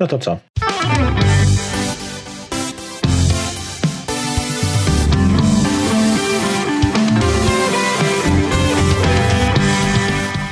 No to co?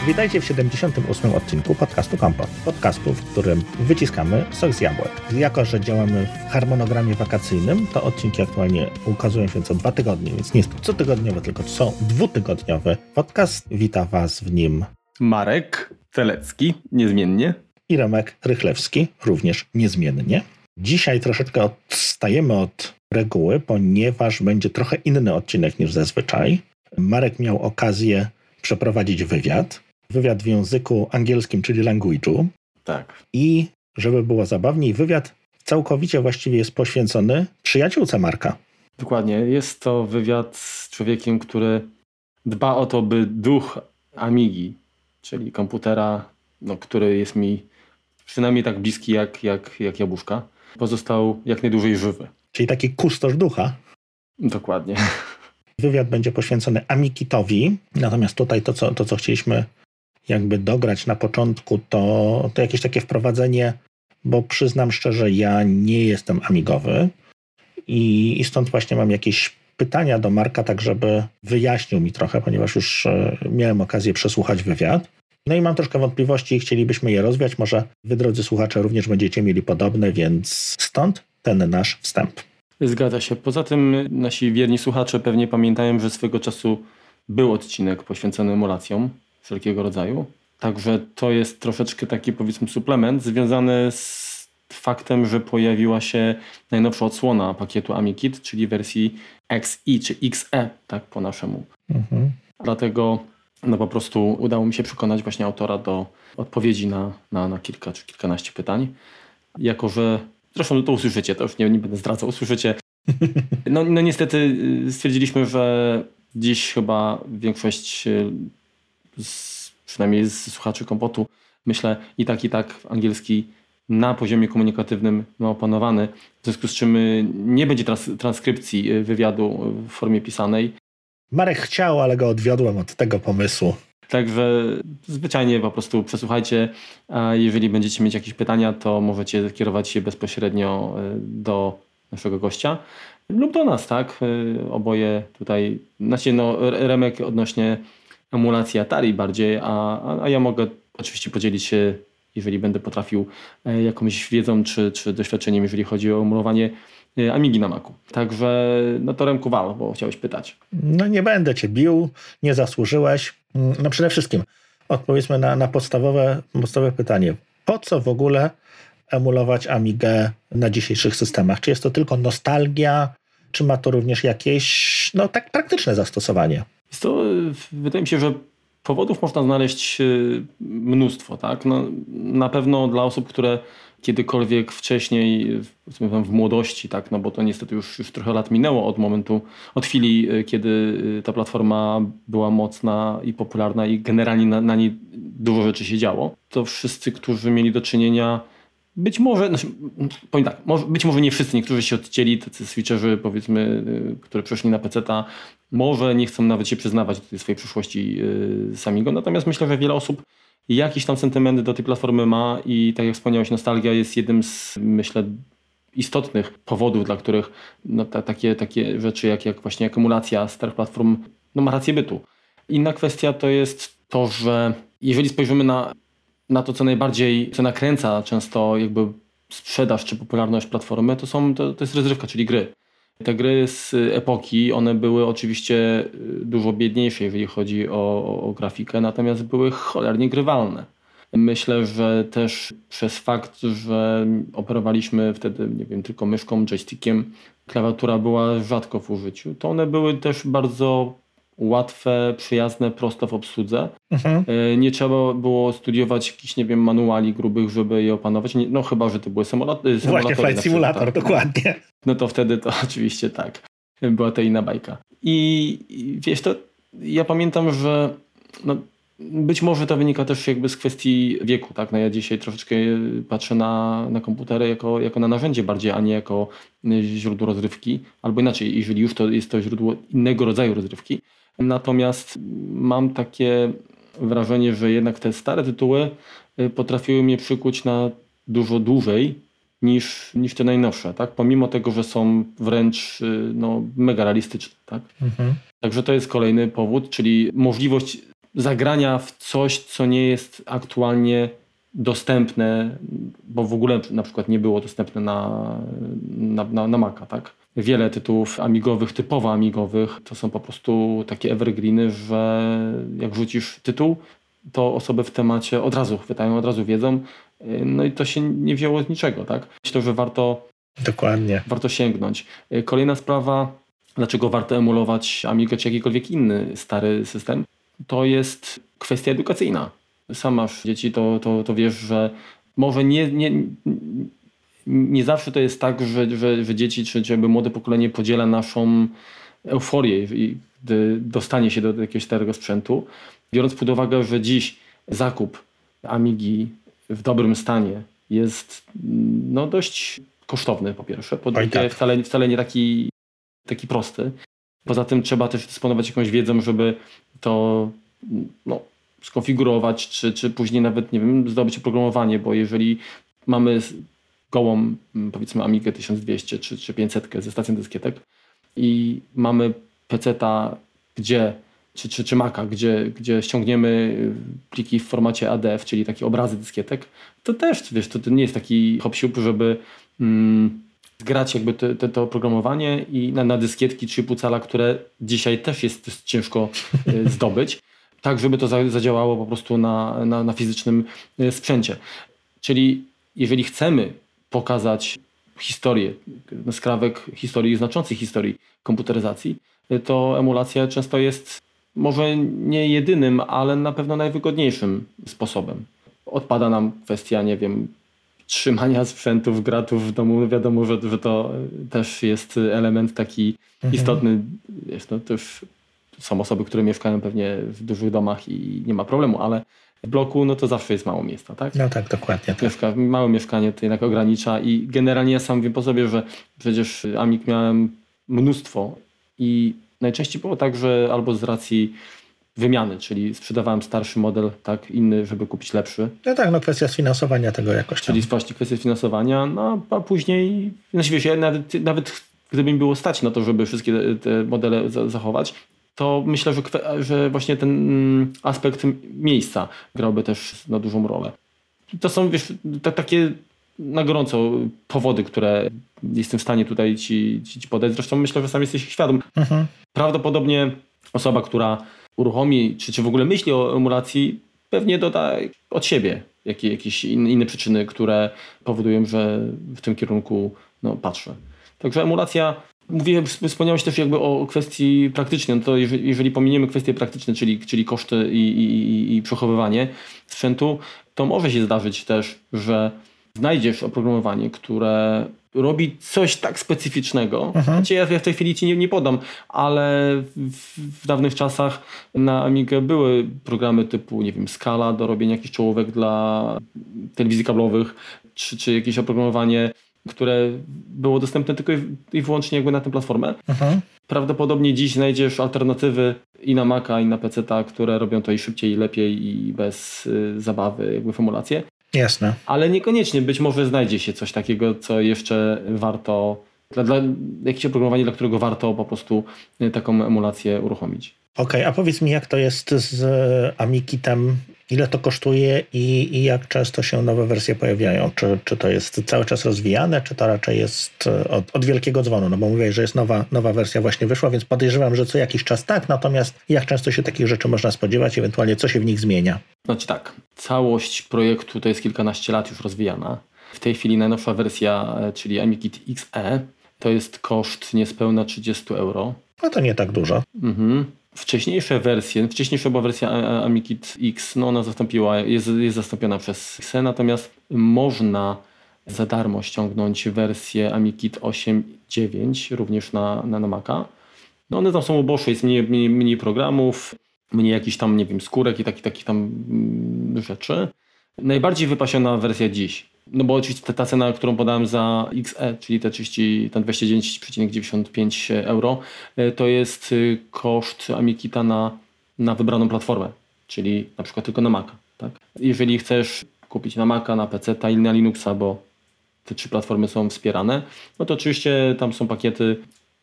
Witajcie w 78. odcinku podcastu Kompot. Podcastu, w którym wyciskamy sok z jabłek. Jako, że działamy w harmonogramie wakacyjnym, to odcinki aktualnie ukazują się co dwa tygodnie, więc nie jest to cotygodniowy, tylko co dwutygodniowy podcast. Wita Was w nim Marek Telecki, niezmiennie. I Remek Rychlewski, również niezmiennie. Dzisiaj troszeczkę odstajemy od reguły, ponieważ będzie trochę inny odcinek niż zazwyczaj. Marek miał okazję przeprowadzić wywiad wywiad w języku angielskim, czyli language'u. Tak. I żeby było zabawniej, wywiad całkowicie właściwie jest poświęcony przyjaciółce Marka. Dokładnie. Jest to wywiad z człowiekiem, który dba o to, by duch Amigi, czyli komputera, no, który jest mi przynajmniej tak bliski jak, jak, jak jabłuszka, pozostał jak najdłużej żywy. Czyli taki kustosz ducha. Dokładnie. Wywiad będzie poświęcony Amikitowi, natomiast tutaj to, co, to, co chcieliśmy jakby dograć na początku, to, to jakieś takie wprowadzenie, bo przyznam szczerze, ja nie jestem amigowy i, i stąd właśnie mam jakieś pytania do Marka, tak żeby wyjaśnił mi trochę, ponieważ już e, miałem okazję przesłuchać wywiad. No i mam troszkę wątpliwości i chcielibyśmy je rozwiać. Może wy, drodzy słuchacze, również będziecie mieli podobne, więc stąd ten nasz wstęp. Zgadza się. Poza tym nasi wierni słuchacze pewnie pamiętają, że swego czasu był odcinek poświęcony emulacjom wszelkiego rodzaju. Także to jest troszeczkę taki powiedzmy suplement związany z faktem, że pojawiła się najnowsza odsłona pakietu AmiKit, czyli wersji XI czy XE, tak po naszemu. Mhm. Dlatego no po prostu udało mi się przekonać właśnie autora do odpowiedzi na, na, na kilka czy kilkanaście pytań. Jako, że zresztą to usłyszycie, to już nie, nie będę zdradzał, usłyszycie. No, no niestety y, stwierdziliśmy, że dziś chyba większość y, z, przynajmniej z słuchaczy kompotu, myślę i tak, i tak angielski na poziomie komunikatywnym ma opanowany, w związku z czym y, nie będzie trans transkrypcji wywiadu w formie pisanej. Marek chciał, ale go odwiodłem od tego pomysłu. Także zwyczajnie po prostu przesłuchajcie, a jeżeli będziecie mieć jakieś pytania, to możecie kierować się bezpośrednio y, do naszego gościa lub do nas, tak? Oboje tutaj, znaczy no, Remek odnośnie emulacji Atari bardziej, a, a ja mogę oczywiście podzielić się, jeżeli będę potrafił, e, jakąś wiedzą czy, czy doświadczeniem, jeżeli chodzi o emulowanie e, Amigi na Macu. Także no to Remku wal, bo chciałeś pytać. No nie będę cię bił, nie zasłużyłeś. Mm, no przede wszystkim odpowiedzmy na, na podstawowe, podstawowe pytanie. Po co w ogóle emulować Amigę na dzisiejszych systemach? Czy jest to tylko nostalgia, czy ma to również jakieś no tak praktyczne zastosowanie? To, wydaje mi się, że powodów można znaleźć e, mnóstwo. Tak? No, na pewno dla osób, które kiedykolwiek wcześniej, w młodości, tak, no bo to niestety już, już trochę lat minęło od momentu, od chwili, e, kiedy e, ta platforma była mocna i popularna i generalnie na, na niej dużo rzeczy się działo, to wszyscy, którzy mieli do czynienia być może, znaczy, powiem tak, może, być może nie wszyscy, niektórzy się odcięli, tacy switcherzy powiedzmy, y, które przeszli na PC-ta, może nie chcą nawet się przyznawać do tej swojej przyszłości yy, samego, natomiast myślę, że wiele osób jakiś tam sentyment do tej platformy ma i tak jak wspomniałeś, nostalgia jest jednym z, myślę, istotnych powodów, dla których no, ta, takie, takie rzeczy jak, jak właśnie akumulacja starych platform no, ma rację bytu. Inna kwestia to jest to, że jeżeli spojrzymy na na to, co najbardziej, co nakręca często jakby sprzedaż czy popularność platformy, to, są, to, to jest rozrywka, czyli gry. Te gry z epoki, one były oczywiście y, dużo biedniejsze, jeżeli chodzi o, o, o grafikę, natomiast były cholernie grywalne. Myślę, że też przez fakt, że operowaliśmy wtedy, nie wiem, tylko myszką, joystickiem, klawiatura była rzadko w użyciu, to one były też bardzo łatwe, przyjazne, proste w obsłudze. Mhm. E, nie trzeba było studiować jakichś, nie wiem, manuali grubych, żeby je opanować. No chyba, że to były symulatory. Właśnie Flight Simulator, tak. dokładnie. No to wtedy to oczywiście tak. Była to inna bajka. I wiesz, to ja pamiętam, że no, być może to wynika też jakby z kwestii wieku, tak? No ja dzisiaj troszeczkę patrzę na, na komputery jako, jako na narzędzie bardziej, a nie jako źródło rozrywki. Albo inaczej, jeżeli już to jest to źródło innego rodzaju rozrywki. Natomiast mam takie wrażenie, że jednak te stare tytuły y, potrafiły mnie przykuć na dużo dłużej niż, niż te najnowsze, tak? Pomimo tego, że są wręcz y, no, mega realistyczne, tak? Mhm. Także to jest kolejny powód, czyli możliwość zagrania w coś, co nie jest aktualnie dostępne, bo w ogóle na przykład nie było dostępne na, na, na, na Maca, tak? Wiele tytułów amigowych, typowo amigowych, to są po prostu takie evergreeny, że jak rzucisz tytuł, to osoby w temacie od razu chwytają, od razu wiedzą, no i to się nie wzięło z niczego, tak? Myślę, że warto Dokładnie. Warto sięgnąć. Kolejna sprawa, dlaczego warto emulować Amigę czy jakikolwiek inny stary system, to jest kwestia edukacyjna. Sam masz dzieci, to, to, to wiesz, że może nie, nie, nie zawsze to jest tak, że, że, że dzieci czy, czy jakby młode pokolenie podziela naszą euforię, gdy dostanie się do jakiegoś starego sprzętu. Biorąc pod uwagę, że dziś zakup Amigi w dobrym stanie jest no, dość kosztowny po pierwsze, po drugie tak. wcale, wcale nie taki, taki prosty. Poza tym trzeba też dysponować jakąś wiedzą, żeby to no, skonfigurować, czy, czy później nawet, nie wiem, zdobyć oprogramowanie, bo jeżeli mamy gołą, powiedzmy Amigę 1200 czy, czy 500 ze stacją dyskietek. I mamy PC-ta, gdzie czy, czy, czy Maca, gdzie, gdzie ściągniemy pliki w formacie ADF, czyli takie obrazy dyskietek, to też, wiesz, to, to nie jest taki hop żeby mm, zgrać jakby te, te, to oprogramowanie i na, na dyskietki 3,5 cala, które dzisiaj też jest ciężko y, zdobyć, tak żeby to zadziałało po prostu na, na, na fizycznym y, sprzęcie. Czyli jeżeli chcemy pokazać historię, skrawek historii, znaczącej historii komputeryzacji, to emulacja często jest może nie jedynym, ale na pewno najwygodniejszym sposobem. Odpada nam kwestia, nie wiem, trzymania sprzętów, gratów w domu. Wiadomo, że, że to też jest element taki mhm. istotny. Jest to też są osoby, które mieszkają pewnie w dużych domach i nie ma problemu, ale bloku no to zawsze jest mało miejsca, tak? No tak, dokładnie. Tak. Mieszka, małe mieszkanie to jednak ogranicza i generalnie ja sam wiem po sobie, że przecież Amik miałem mnóstwo i najczęściej było tak, że albo z racji wymiany, czyli sprzedawałem starszy model, tak, inny, żeby kupić lepszy. No tak, no kwestia sfinansowania tego jakoś tam. Czyli właśnie kwestia finansowania, no a później, znaczy wiesz, ja nawet, nawet gdyby mi było stać na to, żeby wszystkie te modele zachować, to myślę, że, że właśnie ten mm, aspekt miejsca grałby też na dużą rolę. To są wiesz, takie na gorąco powody, które jestem w stanie tutaj ci, ci, ci podać. Zresztą myślę, że sam jesteś świadom. Mhm. Prawdopodobnie osoba, która uruchomi, czy, czy w ogóle myśli o emulacji, pewnie doda od siebie jakieś, jakieś inne przyczyny, które powodują, że w tym kierunku no, patrzę. Także emulacja, mówiłem, wspomniałeś też jakby o kwestii praktycznej, no to jeżeli, jeżeli pominiemy kwestie praktyczne, czyli, czyli koszty i, i, i przechowywanie sprzętu, to może się zdarzyć też, że znajdziesz oprogramowanie, które robi coś tak specyficznego. Mhm. Znaczy ja w tej chwili ci nie, nie podam, ale w, w, dawnych czasach na Amigę były programy typu, nie wiem, Scala do robienia jakichś czołówek dla telewizji kablowych, czy, czy jakieś oprogramowanie, które było dostępne tylko i wyłącznie jakby na tę platformę. Mhm. Prawdopodobnie dziś znajdziesz alternatywy i na Maca, i na PC, które robią to i szybciej, i lepiej, i bez y, zabawy, jakby formulacje. Jasne. Ale niekoniecznie, być może znajdzie się coś takiego, co jeszcze warto, dla, dla jakieś oprogramowanie, dla którego warto po prostu y, taką emulację uruchomić. Okej, okay, a powiedz mi, jak to jest z Amikitem Ile to kosztuje i, i, jak często się nowe wersje pojawiają? Czy, czy to jest cały czas rozwijane, czy to raczej jest e, od, od wielkiego dzwonu? No bo mówię, że jest nowa, nowa wersja właśnie wyszła, więc podejrzewam, że co jakiś czas tak, natomiast jak często się takich rzeczy można spodziewać, ewentualnie co się w nich zmienia? Znaczy tak, całość projektu to jest kilkanaście lat już rozwijana. W tej chwili najnowsza wersja, e, czyli AmiKit XE, to jest koszt niespełna 30 euro. No to nie tak dużo. Mhm wcześniejsze wersje, wcześniejsza była wersja AmiKit X, no ona zastąpiła, jest, jest zastąpiona przez XE, natomiast można za darmo ściągnąć wersję AmiKit 8.9 również na, na, na Maca. No one tam są uboższe, jest mniej, mniej, mniej programów, mniej jakichś tam, nie wiem, skórek i takich, takich tam mm, rzeczy. Najbardziej wypasiona wersja dziś no bo oczywiście ta, cena, którą podałem za XE, czyli te 30, ten 29,95 euro, e, to jest y, koszt Amikita na, na wybraną platformę, czyli na przykład tylko na Maca. Tak? Jeżeli chcesz kupić na Maca, na PC i na Linuxa, bo te trzy platformy są wspierane, no to oczywiście tam są pakiety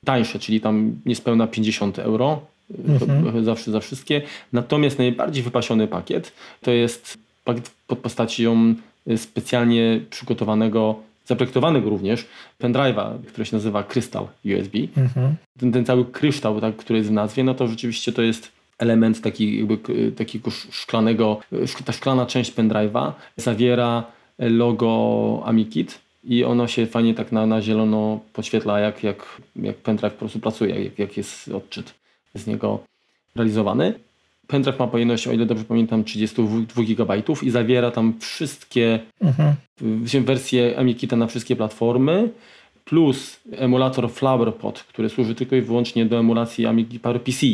tańsze, czyli tam niespełna 50 euro mhm. zawsze za wszystkie. Natomiast najbardziej wypasiony pakiet to jest pakiet pod postacią specjalnie przygotowanego zaprojektowanego również pendrive'a, który się nazywa Crystal USB. Mhm. Ten, ten, cały kryształ, tak, który jest w nazwie, no to rzeczywiście to jest element taki, jakby, takiego szklanego, ta szklana część pendrive'a zawiera logo AmiKit i ono się fajnie tak na, na zielono podświetla, jak, jak, jak pendrive po prostu pracuje, jak, jak jest odczyt z niego realizowany. Pendrive ma pojemność, o ile dobrze pamiętam, 32 GB i zawiera tam wszystkie mhm. wersje AmiKita na wszystkie platformy, plus emulator FlowerPod, który służy tylko i wyłącznie do emulacji Amigi PC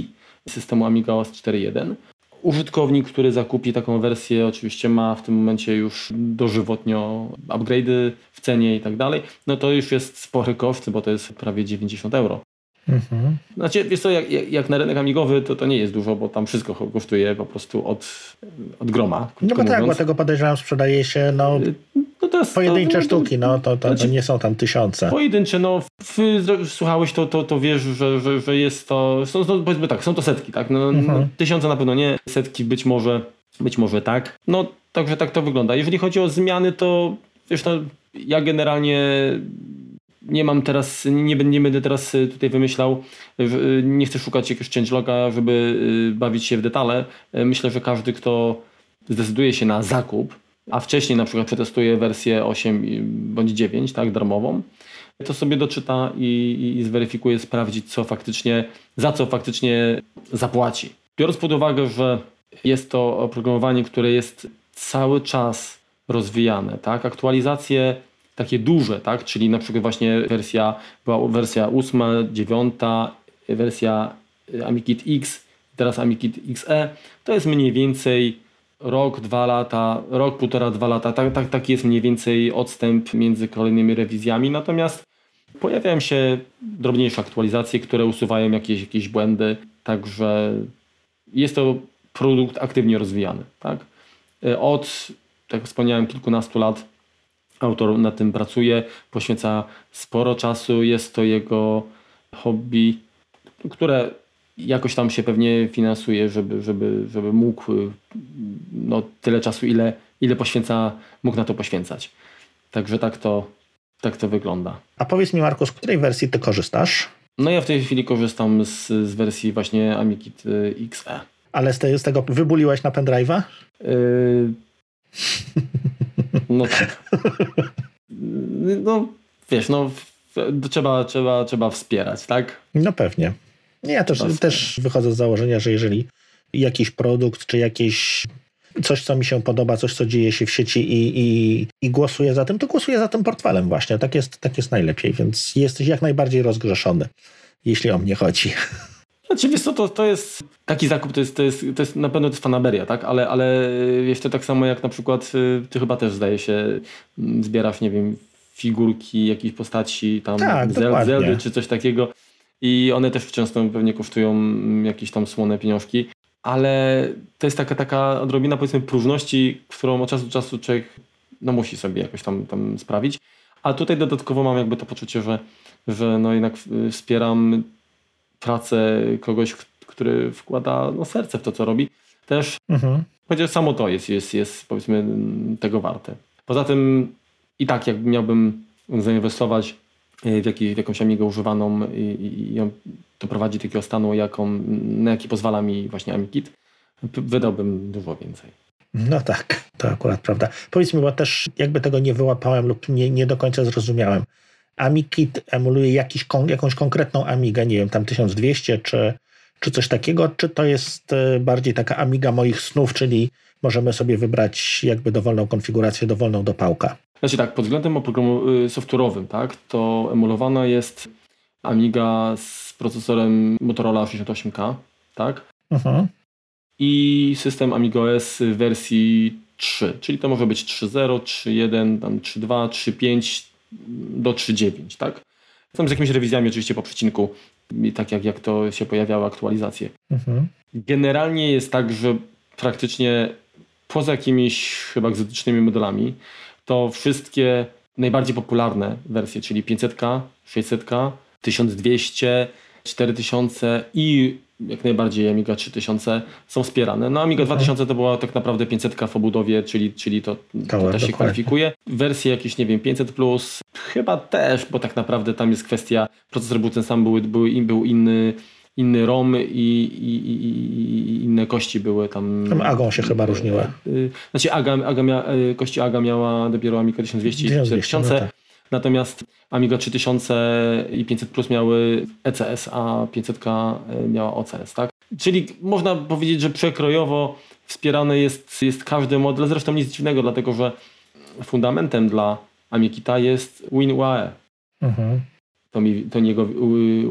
systemu Amiga OS 4.1. Użytkownik, który zakupi taką wersję, oczywiście ma w tym momencie już dożywotnio upgrade'y w cenie i tak dalej. No to już jest spory koszt, bo to jest prawie 90 euro. Mhm. Znaczy, wiesz co, jak, jak, na rynek amigowy, to to nie jest dużo, bo tam wszystko kosztuje po prostu od, od groma. No bo tak, bo tego podejrzewam sprzedaje się no, y, no to jest, pojedyncze to, sztuki, no to, to, znaczy, to, nie są tam tysiące. Pojedyncze, no słuchałeś to, to, to wiesz, że, że, że jest to, są, no, powiedzmy tak, są to setki, tak, no, mhm. no, tysiące na pewno nie, setki być może, być może tak, no także tak to wygląda. Jeżeli chodzi o zmiany, to wiesz, no, ja generalnie nie mam teraz, nie, nie będę teraz y, tutaj wymyślał, y, nie chcę szukać jakiegoś changeloga, żeby y, bawić się w detale. Myślę, że każdy, kto zdecyduje się na zakup, a wcześniej na przykład przetestuje wersję 8 bądź 9, tak, darmową, to sobie doczyta i, i zweryfikuje, sprawdzić, co faktycznie, za co faktycznie zapłaci. Biorąc pod uwagę, że jest to oprogramowanie, które jest cały czas rozwijane, tak, aktualizacje takie duże, tak? czyli na przykład właśnie wersja, była wersja 8, 9, wersja AmiKit X, teraz AmiKit XE, to jest mniej więcej rok, dwa lata, rok, półtora, dwa lata, tak, tak, taki jest mniej więcej odstęp między kolejnymi rewizjami, natomiast pojawiają się drobniejsze aktualizacje, które usuwają jakieś, jakieś błędy, także jest to produkt aktywnie rozwijany. Tak? Od, tak jak wspomniałem, kilkunastu lat Autor nad tym pracuje, poświęca sporo czasu, jest to jego hobby, które jakoś tam się pewnie finansuje, żeby, żeby, żeby mógł no, tyle czasu, ile, ile poświęca, mógł na to poświęcać. Także tak to, tak to wygląda. A powiedz mi, Marku, z której wersji ty korzystasz? No ja w tej chwili korzystam z, z wersji właśnie AmiKit y, XE. Ale z, te, z tego wybuliłeś na pendrive'a? Yy... No tak. No wiesz, no trzeba, trzeba, trzeba wspierać, tak? No pewnie. Ja też, też wychodzę z założenia, że jeżeli jakiś produkt, czy jakieś coś, co mi się podoba, coś, co dzieje się w sieci i, i, i głosuję za tym, to głosuję za tym portfelem właśnie. Tak jest, tak jest najlepiej, więc jesteś jak najbardziej rozgrzeszony, jeśli o mnie chodzi. Znaczy, wiesz co, to, to jest taki zakup, to jest, to jest, to jest na pewno to jest fanaberia, tak? Ale, ale wiesz, to tak samo jak na przykład y, ty chyba też zdaje się mm, zbierasz, nie wiem, figurki jakiejś postaci tam tak, Zeldy czy coś takiego i one też często pewnie kosztują mm, jakieś tam słone pieniążki, ale to jest taka, taka odrobina powiedzmy próżności, którą od czasu do czasu człowiek no, musi sobie jakoś tam, tam sprawić. A tutaj dodatkowo mam jakby to poczucie, że, że no jednak y, wspieram pracę kogoś, który wkłada no, serce w to, co robi, też mhm. chociaż samo to jest, jest, jest powiedzmy tego warte. Poza tym i tak jak miałbym zainwestować e, w, jakiś, w jakąś amigę używaną i, i, ją doprowadzić do takiego stanu, jaką, na jaki pozwala mi właśnie Amikit, wydałbym dużo więcej. No tak, to akurat prawda. Powiedz mi, bo też jakby tego nie wyłapałem lub nie, nie do końca zrozumiałem. AmiKit emuluje jakiś, jakąś konkretną Amigę, nie wiem, tam 1200 czy, czy coś takiego, czy to jest e, bardziej taka Amiga moich snów, czyli możemy sobie wybrać jakby dowolną konfigurację, dowolną do pałka? Znaczy tak, pod względem oprogramu y, software'owym, tak, to emulowana jest Amiga z procesorem Motorola 68K, tak? Uh-huh. I system AmigaOS w wersji 3, czyli to może być 3.0, 3.1, tam 3.2, 3.5, do 3.9, tak? Tam z jakimiś rewizjami oczywiście po przecinku, tak jak, jak to się pojawiały aktualizacje. Mhm. Generalnie jest tak, że praktycznie poza jakimiś chyba egzotycznymi modelami, to wszystkie najbardziej popularne wersje, czyli 500, 600, 1200, 4000 i jak najbardziej Amiga 3000 są wspierane. No Amiga 2000 to była tak naprawdę 500 w obudowie, czyli, czyli to, to też się kwalifikuje. Wersje jakieś, nie wiem, 500 plus chyba też, bo tak naprawdę tam jest kwestia, procesor był ten sam, był, był, był inny, inny ROM i, i, i, inne kości były tam. Tam Agą się chyba różniły. Y, znaczy Aga, Aga mia, y, kości Aga miała dopiero Amiga 1200 i 4000. No tak. Natomiast Amiga 3000 i 500 Plus miały ECS, a 500 miała OCS, tak? Czyli można powiedzieć, że przekrojowo wspierany jest, jest każdy model, zresztą nic dziwnego, dlatego że fundamentem dla Amikita jest WinUAE. Mhm. To, mi, to niego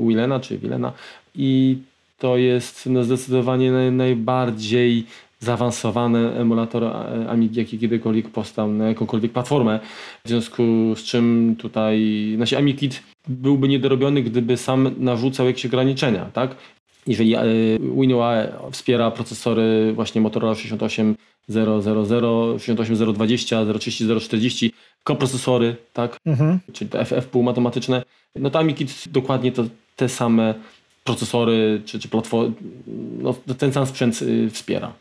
Willena czy Wilena i to jest no, zdecydowanie naj, najbardziej zaawansowany emulator e, Amigi, jaki kiedykolwiek powstał na jakąkolwiek platformę. W związku z czym tutaj, znaczy AmiKit byłby niedorobiony, gdyby sam narzucał jakieś ograniczenia, tak? Jeżeli e, WinUAE wspiera procesory właśnie Motorola 68000, 68020, 030, 040, koprocesory, tak? Mhm. Czyli te FF półmatomatyczne, no to AmiKit dokładnie to, te same procesory czy, czy platformy, no, ten sam sprzęt y, wspiera.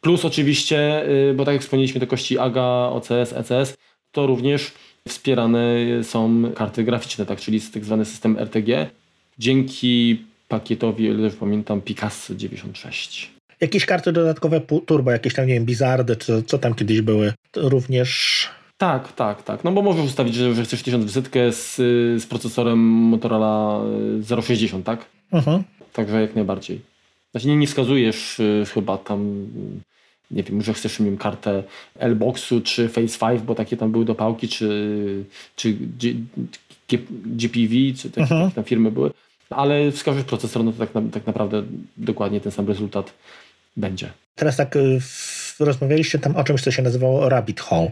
Plus oczywiście, y, bo tak jak wspomnieliśmy, te kości AGA, OCS, ECS, to również wspierane są karty graficzne, tak, czyli tak zwany system RTG. Dzięki pakietowi, ile już pamiętam, Picasso 96. Jakieś karty dodatkowe turbo, jakieś tam, nie wiem, Bizardy, czy co tam kiedyś były, to również... Tak, tak, tak. No bo możesz ustawić, że, że chcesz 1000 wysytkę z, z procesorem Motorola 060, tak? Mhm. Także jak najbardziej. Znaczy nie, nie wskazujesz y, chyba tam nie wiem, że chcesz mieć kartę L-Boxu czy Face 5, bo takie tam były dopałki, czy, czy G, G, GPV, czy takie mhm. tam firmy były, ale wskażesz procesor, no to tak, na, tak naprawdę dokładnie ten sam rezultat będzie. Teraz tak y, rozmawialiście tam o czymś, co się nazywało Rabbit Hole.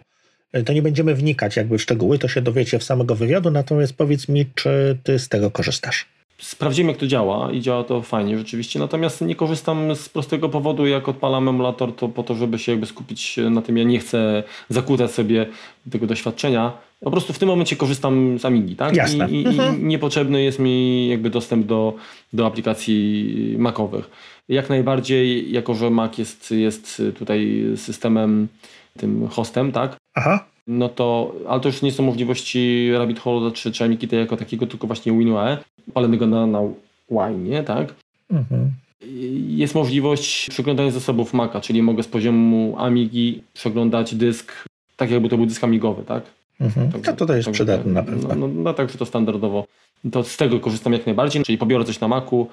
Y, to nie będziemy wnikać jakby w szczegóły, to się dowiecie w samego wywiadu, natomiast powiedz mi, czy ty z tego korzystasz? Sprawdzimy, jak to działa i działa to fajnie rzeczywiście, natomiast nie korzystam z prostego powodu, jak odpalam emulator, to po to, żeby się jakby skupić na tym, ja nie chcę zakłócać sobie tego doświadczenia. Po prostu w tym momencie korzystam z Amigi, tak? Jasne. I, i, mhm. i niepotrzebny jest mi jakby dostęp do, do aplikacji Macowych. Jak najbardziej, jako że Mac jest, jest tutaj systemem, tym hostem, tak? Aha no to, ale to już nie są możliwości Rabbit Hole czy, czy Amikity jako takiego, tylko właśnie WinUAE, palonego na, na Wine, tak? Mhm. Jest możliwość przeglądania zasobów Maca, czyli mogę z poziomu Amigi przeglądać dysk, tak jakby to był dysk amigowy, tak? Mhm. Także, to, to jest przydatne na pewno. No, no, no także to standardowo. To z tego korzystam jak najbardziej, czyli pobiorę coś na Macu,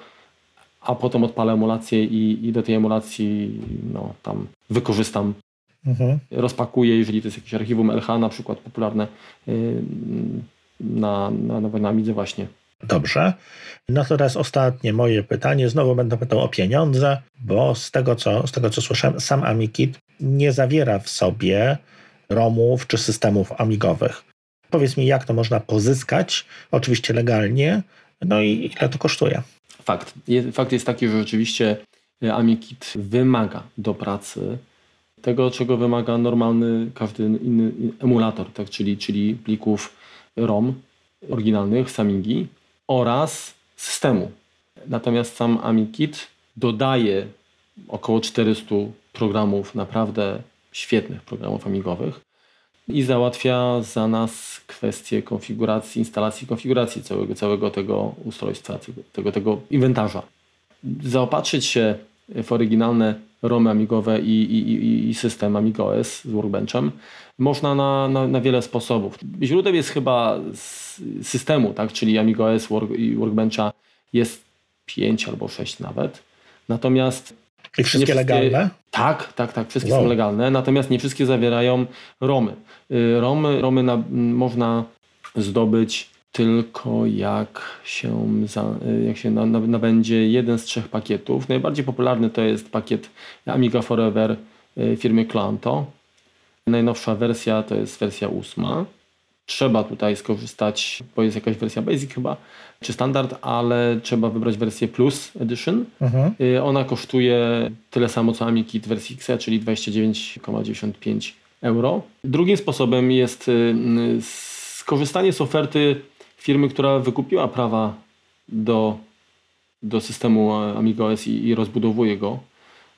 a potem odpalę emulację i, i do tej emulacji no, tam wykorzystam mhm. rozpakuję, jeżeli to jest jakieś archiwum LH na przykład popularne y, na, na, na Amidze właśnie. Dobrze. No to teraz ostatnie moje pytanie. Znowu będę pytał o pieniądze, bo z tego co, z tego, co słyszałem, sam AmiKit nie zawiera w sobie ROMów czy systemów amigowych. Powiedz mi, jak to można pozyskać, oczywiście legalnie, no i ile to kosztuje? Fakt. Fakt jest taki, że rzeczywiście AmiKit wymaga do pracy tego, czego wymaga normalny każdy inny emulator, tak? czyli, czyli plików ROM oryginalnych z Amigi oraz systemu. Natomiast sam AmiKit dodaje około 400 programów, naprawdę świetnych programów amigowych i załatwia za nas kwestię konfiguracji, instalacji, konfiguracji całego, całego tego ustrojstwa, tego, tego inwentarza. Zaopatrzyć się w oryginalne ROMy amigowe i, i, i system AmigoS z Workbenchem można na, na, na, wiele sposobów. Źródeł jest chyba systemu, tak? czyli AmigoS work, i Workbencha jest 5 albo 6 nawet. Natomiast i wszystkie, wszystkie, legalne? Tak, tak, tak, wszystkie wow. są legalne, natomiast nie wszystkie zawierają ROMy. Y, ROMy, ROMy na, można zdobyć tylko jak się, za, jak się nabędzie jeden z trzech pakietów. Najbardziej popularny to jest pakiet Amiga Forever y, firmy Clanto. Najnowsza wersja to jest wersja ósma. trzeba tutaj skorzystać, bo jest jakaś wersja Basic chyba, czy standard, ale trzeba wybrać wersję Plus Edition. Mhm. Y, ona kosztuje tyle samo co AmiKit wersji XE, czyli 29,95 euro. Drugim sposobem jest y, skorzystanie z oferty firmy, która wykupiła prawa do, do systemu AmigaOS i, i rozbudowuje go,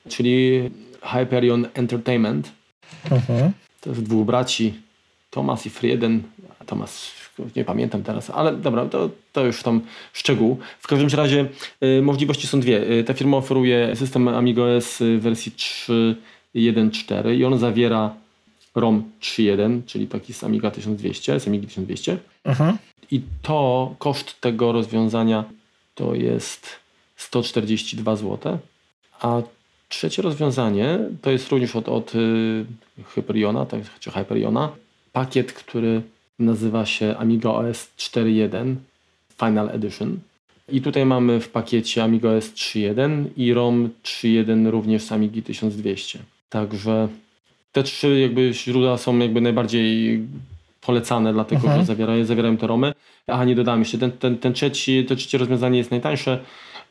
czyli Hyperion Entertainment. Mhm. To jest dwóch braci, Thomas i Frieden. Thomas, nie pamiętam teraz, ale dobra, to, to już tam szczegół. W każdym razie y, możliwości są dwie. Y, ta firma oferuje system AmigaOS w wersji 3.1.4 i on zawiera ROM 3.1, czyli taki z Amiga 1200, z Amigi 1200. Mhm. I to, koszt tego rozwiązania to jest 142 zł, a trzecie rozwiązanie to jest również od, od y, Hyperiona, tak, czy Hyperiona, pakiet, który nazywa się Amiga OS 4.1 Final Edition. I tutaj mamy w pakiecie Amiga OS 3.1 i ROM 3.1 również z Amigi 1200. Także te trzy jakby źródła są jakby najbardziej polecane, dlatego mhm. że zawierają, zawierają te romy. A nie dodam jeszcze, ten, ten, ten trzeci, to trzecie rozwiązanie jest najtańsze,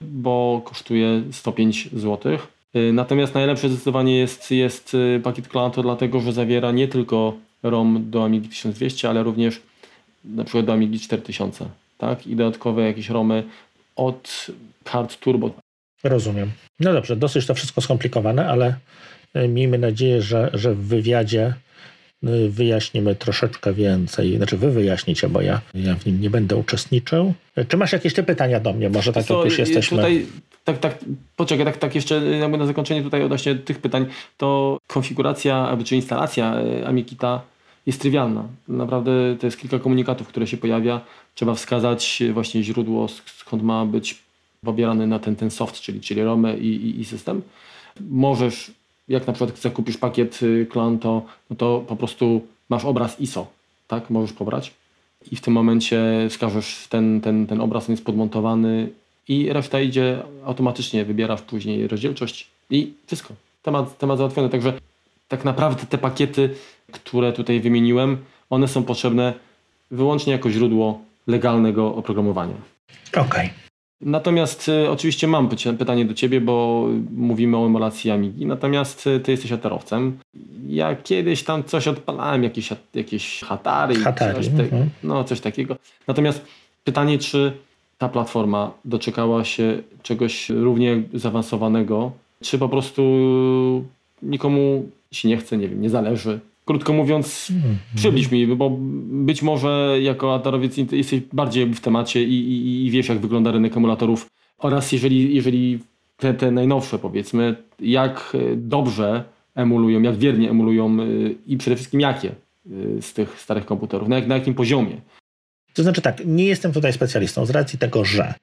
bo kosztuje 105 zł. Y, natomiast najlepsze zdecydowanie jest, jest y, pakiet Clanto, dlatego że zawiera nie tylko ROM do Amigi 1200, ale również na przykład do Amigi 4000. Tak? I dodatkowe jakieś ROMy od kart turbo. Rozumiem. No dobrze, dosyć to wszystko skomplikowane, ale y, miejmy nadzieję, że, że w wywiadzie wyjaśnimy troszeczkę więcej. Znaczy wy wyjaśnicie, bo ja, ja w nim nie będę uczestniczył. Czy masz jakieś te pytania do mnie? Może tak to, jak już jesteśmy... Tutaj, tak, tak, poczekaj, tak, tak jeszcze jakby na zakończenie tutaj odnośnie tych pytań, to konfiguracja czy instalacja Amikita jest trywialna. Naprawdę to jest kilka komunikatów, które się pojawia. Trzeba wskazać właśnie źródło, skąd ma być pobierany na ten, ten soft, czyli, czyli ROMę i, i, i system. Możesz jak na przykład zakupisz pakiet y, to, no to po prostu masz obraz ISO, tak? Możesz pobrać i w tym momencie wskażesz ten, ten, ten obraz, on jest podmontowany i reszta idzie automatycznie, wybierasz później rozdzielczość i wszystko. Temat, temat załatwiony. Także tak naprawdę te pakiety, które tutaj wymieniłem, one są potrzebne wyłącznie jako źródło legalnego oprogramowania. Okej. Okay. Natomiast y, oczywiście mam pytanie do Ciebie, bo mówimy o emulacji Amigi, natomiast y, Ty jesteś atarowcem. Ja kiedyś tam coś odpalałem, jakieś, jakieś Hatary, Hatari coś, te, mm no, coś takiego. Natomiast pytanie, czy ta platforma doczekała się czegoś równie zaawansowanego, czy po prostu nikomu się nie chce, nie wiem, nie zależy, Krótko mówiąc, mm przybliż mi, bo być może jako atarowiec jesteś bardziej w temacie i, i, i wiesz, jak wygląda rynek emulatorów. Oraz jeżeli, jeżeli te, te najnowsze, powiedzmy, jak dobrze emulują, jak wiernie emulują y, i przede wszystkim jakie y, z tych starych komputerów, na, jak, na jakim poziomie. To znaczy tak, nie jestem tutaj specjalistą z racji tego, że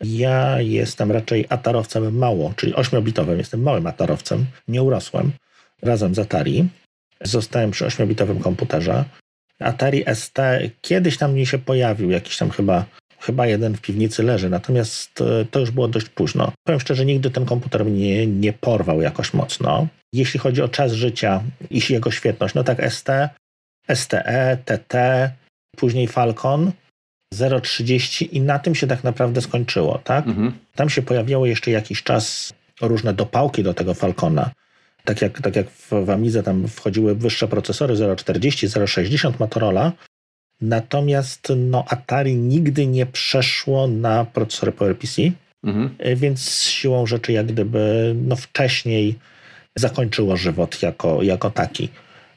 ja jestem raczej atarowcem mało, czyli 8-bitowym, jestem małym atarowcem, nie urosłem razem z Atari. Zostałem przy 8-bitowym komputerze. Atari ST kiedyś tam mi się pojawił, jakiś tam chyba, chyba jeden w piwnicy leży, natomiast e, to już było dość późno. Powiem szczerze, nigdy ten komputer mnie nie porwał jakoś mocno. Jeśli chodzi o czas życia i jego świetność, no tak ST, STE, TT, później Falcon, 0,30 i na tym się tak naprawdę skończyło, tak? Mhm. Tam się pojawiało jeszcze jakiś czas różne dopałki do tego Falcona tak jak, tak jak w, w Amidze tam wchodziły wyższe procesory 0,40, 0,60 Motorola, natomiast no, Atari nigdy nie przeszło na procesory PowerPC, mhm. więc siłą rzeczy jak gdyby no, wcześniej zakończyło żywot jako, jako taki.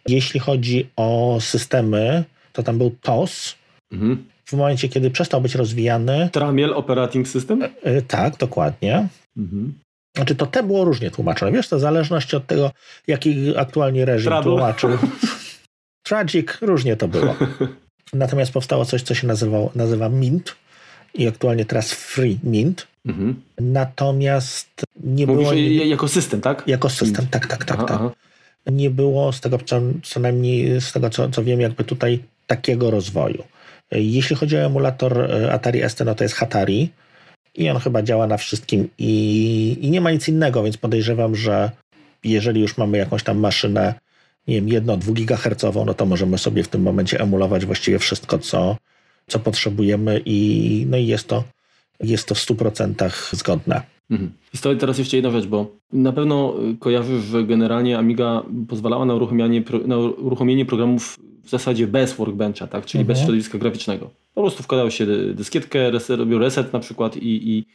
Jeśli chodzi o systemy, to tam był TOS. Mhm. W momencie, kiedy przestał być rozwijany. Tramiel Operating System? E, tak, dokładnie. Mhm. Znaczy to te było różnie tłumaczone. Wiesz, to w zależności od tego, jaki aktualnie reżim tłumaczył. Tragic, różnie to było. Natomiast powstało coś, co się nazywało, nazywa Mint i aktualnie teraz Free Mint. Mhm. Natomiast nie Mówisz było... Nie, jako system, tak? Jako system, Mint. tak, tak, tak. Aha, tak. Aha. Nie było z tego, co, co najmniej z tego, co, co wiem, jakby tutaj takiego rozwoju. Jeśli chodzi o emulator e, Atari ST, no to jest Hatari i on chyba działa na wszystkim i, i nie ma nic innego, więc podejrzewam, że jeżeli już mamy jakąś tam maszynę nie wiem, 1-2 GHz, no to możemy sobie w tym momencie emulować właściwie wszystko, co, co potrzebujemy i, no i jest to, jest to w 100% zgodne. Mhm. I teraz jeszcze jedna rzecz, bo na pewno kojarzysz, że generalnie Amiga pozwalała na uruchomienie, na uruchomienie programów w zasadzie bez workbencha, tak? czyli mhm. bez środowiska graficznego. Po prostu wkładał się dyskietkę, reset, robił reset na przykład i, i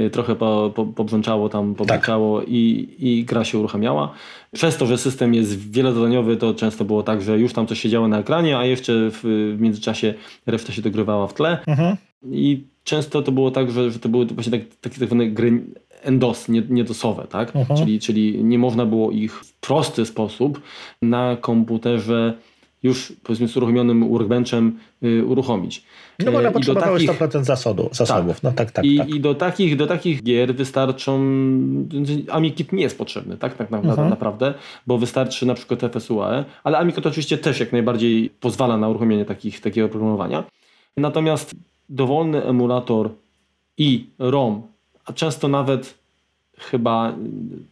y, trochę po, po, pobrzęczało tam, pobrzęczało tak. i, i gra się uruchamiała. Przez to, że system jest wielozadaniowy, to często było tak, że już tam coś się działo na ekranie, a jeszcze w, w międzyczasie reszta się dogrywała w tle. Mhm. I często to było tak, że, że to były właśnie tak, takie tak zwane gry endos, niedosowe, tak? Mhm. Czyli, czyli nie można było ich w prosty sposób na komputerze już powiedzmy z uruchomionym workbenchem y, uruchomić. No bo na potrzebowałeś takich, 100% zasodu, zasobów. Tak. No tak, tak, I, tak. I do takich, do takich gier wystarczą AmiKit nie jest potrzebny, tak, tak mhm. naprawdę, bo wystarczy na przykład FSUAE, ale AmiKit oczywiście też jak najbardziej pozwala na uruchomienie takich, takiego oprogramowania. Natomiast dowolny emulator i ROM, a często nawet chyba...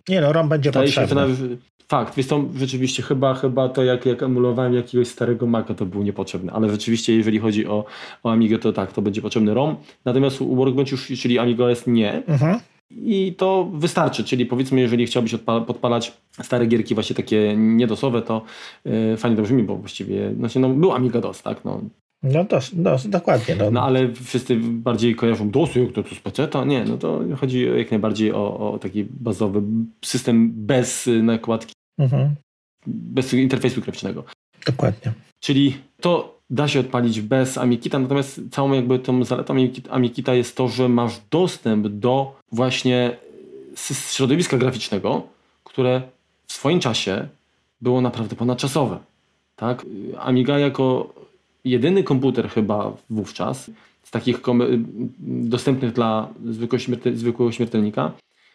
Nie no, ROM będzie potrzebny. Się, Fakt, więc to rzeczywiście chyba, chyba to jak, jak emulowałem jakiegoś starego Maca to był niepotrzebny, ale rzeczywiście jeżeli chodzi o, o Amigę to tak, to będzie potrzebny ROM, natomiast u Workbench czyli Amiga jest nie. Mhm. I to wystarczy, czyli powiedzmy, jeżeli chciałbyś podpalać stare gierki właśnie takie niedosowe, to yy, fajnie to brzmi, bo właściwie znaczy, no, był Amiga DOS, tak? No, no, to, no dokładnie. No. no ale wszyscy bardziej kojarzą DOS, jak to tu peceta. Nie, no to chodzi jak najbardziej o, o taki bazowy system bez nakładki, mhm. bez interfejsu graficznego. Dokładnie. Czyli to da się odpalić bez Amikita, natomiast całą jakby tą zaletą Amikita jest to, że masz dostęp do właśnie środowiska graficznego, które w swoim czasie było naprawdę ponadczasowe. Tak? Amiga jako jedyny komputer chyba wówczas z takich dostępnych dla zwykłego, śmiertel zwykłego śmiertelnika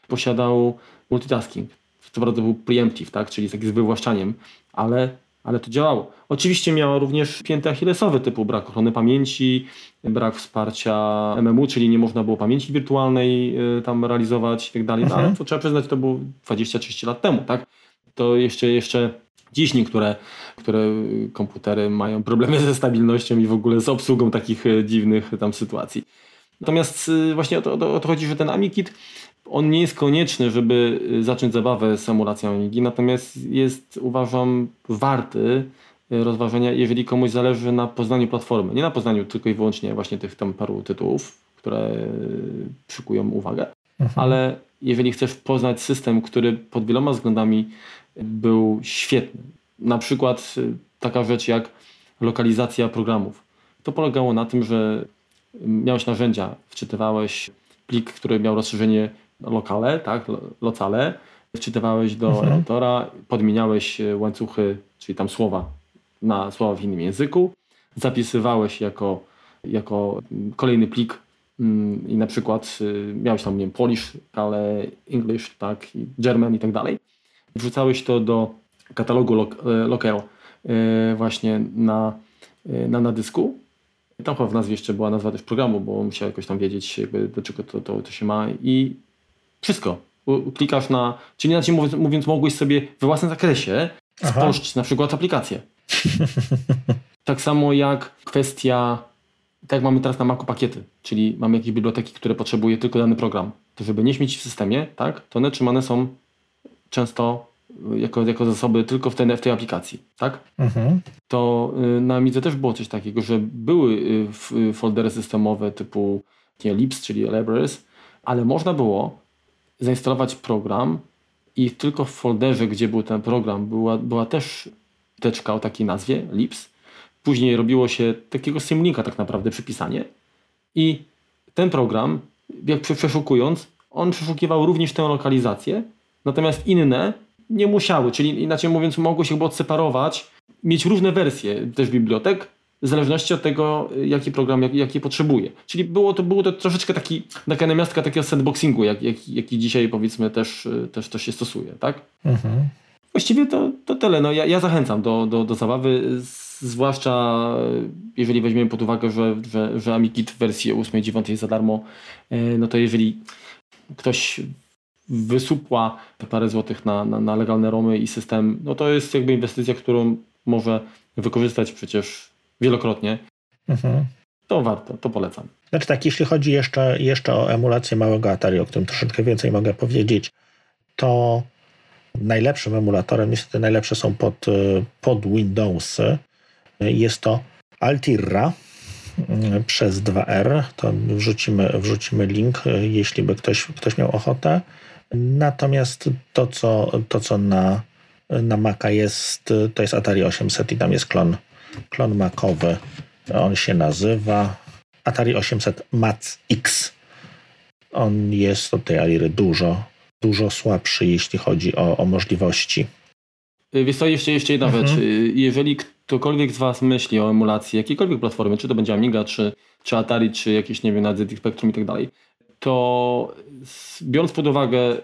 posiadał multitasking. Co prawda był preemptive, tak? czyli taki z wywłaszczaniem, ale, ale to działało. Oczywiście miało również pięty achillesowe typu brak ochrony pamięci, brak wsparcia MMU, czyli nie można było pamięci wirtualnej y, tam realizować i tak dalej, no, ale mhm. to trzeba przyznać, to było 20-30 lat temu, tak? To jeszcze, jeszcze Dziś niektóre które komputery mają problemy ze stabilnością i w ogóle z obsługą takich e, dziwnych tam sytuacji. Natomiast e, właśnie o to, o to chodzi, że ten AmiKit on nie jest konieczny, żeby e, zacząć zabawę z emulacją Amigi, natomiast jest uważam warty rozważenia, jeżeli komuś zależy na poznaniu platformy. Nie na poznaniu tylko i wyłącznie właśnie tych tam paru tytułów, które przykują uwagę, mhm. ale jeżeli chcesz poznać system, który pod wieloma względami był świetny. Na przykład y, taka rzecz jak lokalizacja programów. To polegało na tym, że miałeś narzędzia, wczytywałeś plik, który miał rozszerzenie lokale, tak, locale, wczytywałeś do mhm. edytora, podmieniałeś y, łańcuchy, czyli tam słowa na słowa w innym języku, zapisywałeś jako, jako kolejny plik mm, i na przykład y, miałeś tam, nie wiem, Polish, ale English, tak, German i tak dalej wrzucałeś to do katalogu Local e, właśnie na, e, na, na dysku. Tam chyba w nazwie jeszcze była nazwa też programu, bo musiał jakoś tam wiedzieć, jakby do czego to, to, to się ma i wszystko. Klikasz na, czyli inaczej mówiąc, mówiąc mogłeś sobie we własnym zakresie spolszczyć na przykład aplikację. tak samo jak kwestia, tak jak mamy teraz na Macu pakiety, czyli mamy jakieś biblioteki, które potrzebuje tylko dany program. To żeby nie śmieć w systemie, tak, to one trzymane są często jako, jako zasoby tylko w tej, w tej aplikacji, tak? Mhm. To y, na Amidze też było coś takiego, że były y, foldery systemowe typu nie, libs, czyli libraries, ale można było zainstalować program i tylko w folderze, gdzie był ten program, była, była też teczka o takiej nazwie, libs. Później robiło się takiego symlinka tak naprawdę przypisanie i ten program, jak przeszukując, on przeszukiwał również tę lokalizację Natomiast inne nie musiały, czyli inaczej mówiąc, mogły się chyba odseparować, mieć różne wersje też bibliotek, w zależności od tego, jaki program, jak, jaki potrzebuje. Czyli było to, było to troszeczkę taki, taka namiastka takiego sandboxingu, jak, jak, jaki dzisiaj powiedzmy też, też to się stosuje, tak? Mhm. Właściwie to, to tyle. No, ja, ja zachęcam do, do, do zabawy, zwłaszcza jeżeli weźmiemy pod uwagę, że, że, że AmiKit w wersji 8 i 9 jest za darmo, e, no to jeżeli ktoś wysupła parę złotych na, na, na legalne romy i system, no to jest jakby inwestycja, którą może wykorzystać przecież wielokrotnie. Mhm. To warto, to polecam. Znaczy tak, jeśli chodzi jeszcze, jeszcze o emulację małego Atari, o którym troszeczkę więcej mogę powiedzieć, to najlepszym emulatorem, niestety najlepsze są pod, pod Windowsy, jest to Altirra mm, przez 2R. To wrzucimy, wrzucimy link, jeśli by ktoś, ktoś miał ochotę. Natomiast to, co, to, co na, na Maca jest, to jest Atari 800 i tam jest klon, klon Macowy. On się nazywa Atari 800 Mac X. On jest od tej Aliry dużo, dużo słabszy, jeśli chodzi o, o możliwości. Wiesz co, jeszcze, jeszcze jedna mhm. rzecz. Jeżeli ktokolwiek z Was myśli o emulacji jakiejkolwiek platformy, czy to będzie Amiga, czy, czy Atari, czy jakieś, nie wiem, ZX Spectrum i tak dalej, to biorąc pod uwagę,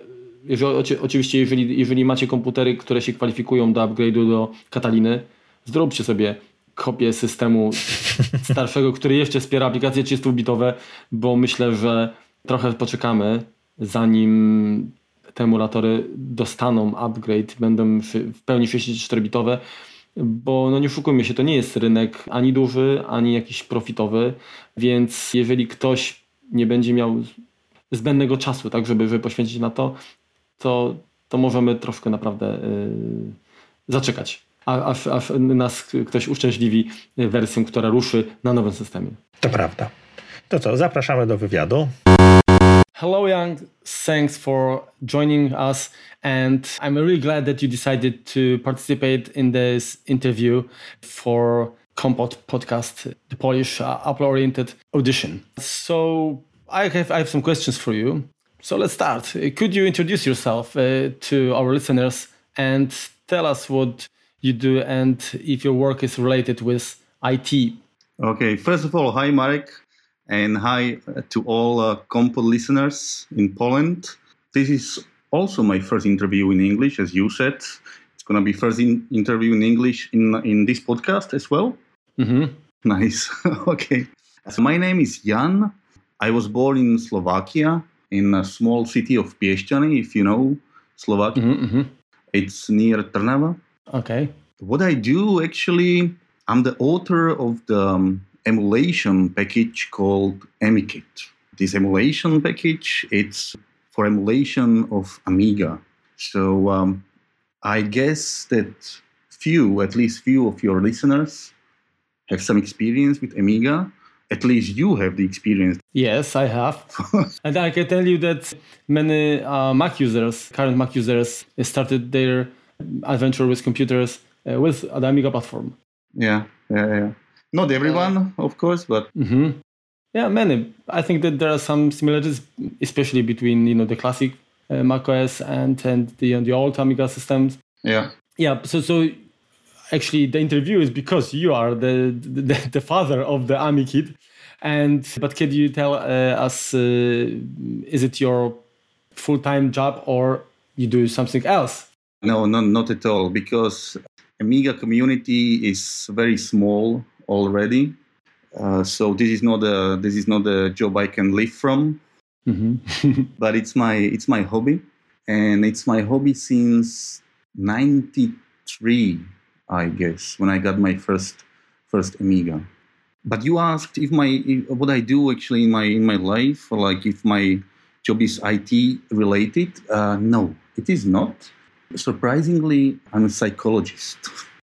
jeżeli, oczywiście jeżeli, jeżeli macie komputery, które się kwalifikują do upgrade'u do Kataliny, zróbcie sobie kopię systemu starszego, który jeszcze wspiera aplikacje 30-bitowe, bo myślę, że trochę poczekamy, zanim te emulatory dostaną upgrade, będą w pełni 64-bitowe, bo no nie oszukujmy się, to nie jest rynek ani duży, ani jakiś profitowy, więc jeżeli ktoś nie będzie miał zbędnego czasu, tak, żeby, żeby poświęcić na to, to, to możemy troszkę naprawdę yy, zaczekać, aż, aż nas ktoś uszczęśliwi wersją, która ruszy na nowym systemie. To prawda. To co, zapraszamy do wywiadu. Hello, Young. Thanks for joining us. And I'm really glad that you decided to participate in this interview for Kompot podcast, the Polish uh, Apple oriented audition. So, I have, I have some questions for you. So let's start. Could you introduce yourself uh, to our listeners and tell us what you do and if your work is related with IT? Okay, first of all, hi Marek, and hi to all uh, Kompot listeners in Poland. This is also my first interview in English, as you said. It's going to be first in, interview in English in in this podcast as well. Mm-hmm. Nice. okay. So my name is Jan. I was born in Slovakia, in a small city of Piešťany, if you know Slovakia. Mm-hmm, mm-hmm. It's near Trnava. Okay. What I do actually, I'm the author of the um, emulation package called AmiKit. This emulation package, it's for emulation of Amiga. So um, I guess that few, at least few of your listeners have some experience with Amiga at least you have the experience. Yes, I have. and I can tell you that many uh, Mac users, current Mac users, started their adventure with computers uh, with the Amiga platform. Yeah, yeah, yeah. Not everyone, uh, of course, but. Mm-hmm. Yeah, many. I think that there are some similarities, especially between you know the classic uh, Mac OS and and the the old Amiga systems. Yeah. Yeah. So so actually the interview is because you are the the, the father of the AmiKit. And but can you tell uh, us uh, is it your full time job or you do something else? No, no, not at all. Because Amiga community is very small already. Uh, so this is not a this is not a job I can live from. Mm-hmm. but it's my it's my hobby, and it's my hobby since '93 I guess, when I got my first first Amiga. But you asked if my if, what I do actually in my in my life, like if my job is IT related. Uh, no, it is not. Surprisingly, I'm a psychologist.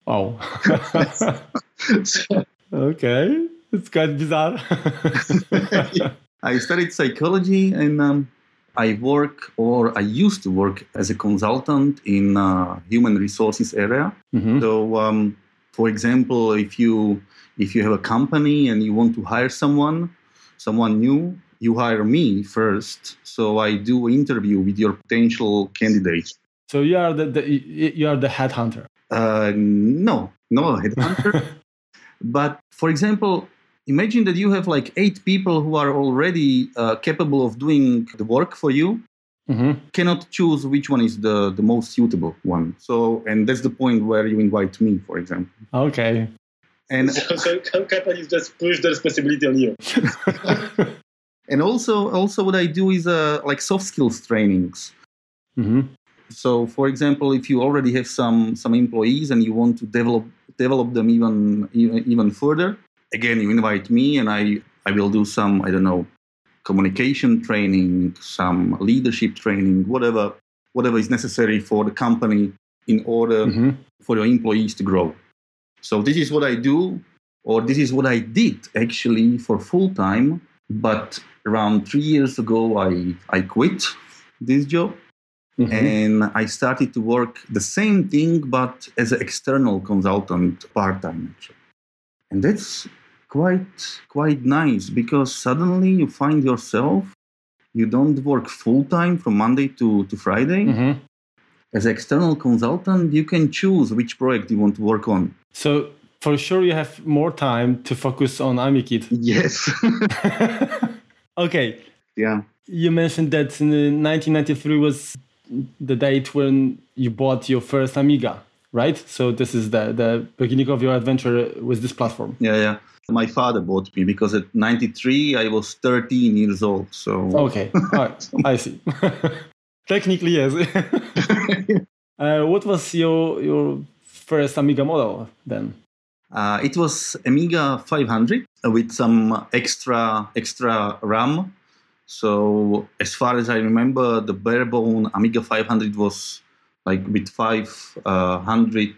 Oh. okay, it's quite bizarre. I studied psychology and um, I work or I used to work as a consultant in uh, human resources area. Mm-hmm. So, um, for example, if you if you have a company and you want to hire someone, someone new, you hire me first. So I do interview with your potential candidates. So you are the, the you are the headhunter. Uh, no, no headhunter. but for example, imagine that you have like eight people who are already uh, capable of doing the work for you. Mm-hmm. cannot choose which one is the, the most suitable one. So and that's the point where you invite me for example. Okay. And so, so companies just push the responsibility on you. And also also what i do is uh, like soft skills trainings. Mm-hmm. So, for example, if you already have some some employees and you want to develop develop them even even further, again, you invite me and I I will do some I don't know communication training, some leadership training, whatever whatever is necessary for the company in order mm-hmm. for your employees to grow. So this is what I do, or this is what I did actually for full time. But around three years ago, I I quit this job Mm-hmm. And I started to work the same thing, but as an external consultant part time. And that's quite quite nice because suddenly you find yourself you don't work full time from Monday to, to Friday. Mm-hmm. As external consultant, you can choose which project you want to work on. So for sure you have more time to focus on AmiKit. Yes. okay. Yeah. You mentioned that 1993 was the date when you bought your first Amiga, right? So this is the the beginning of your adventure with this platform. Yeah, yeah. My father bought me because at 93 I was 13 years old. So okay, all right, I see. Technically, yes. uh, what was your your first Amiga model then? Uh, it was Amiga 500 with some extra extra RAM so as far as I remember, the barebone Amiga 500 was like with 500.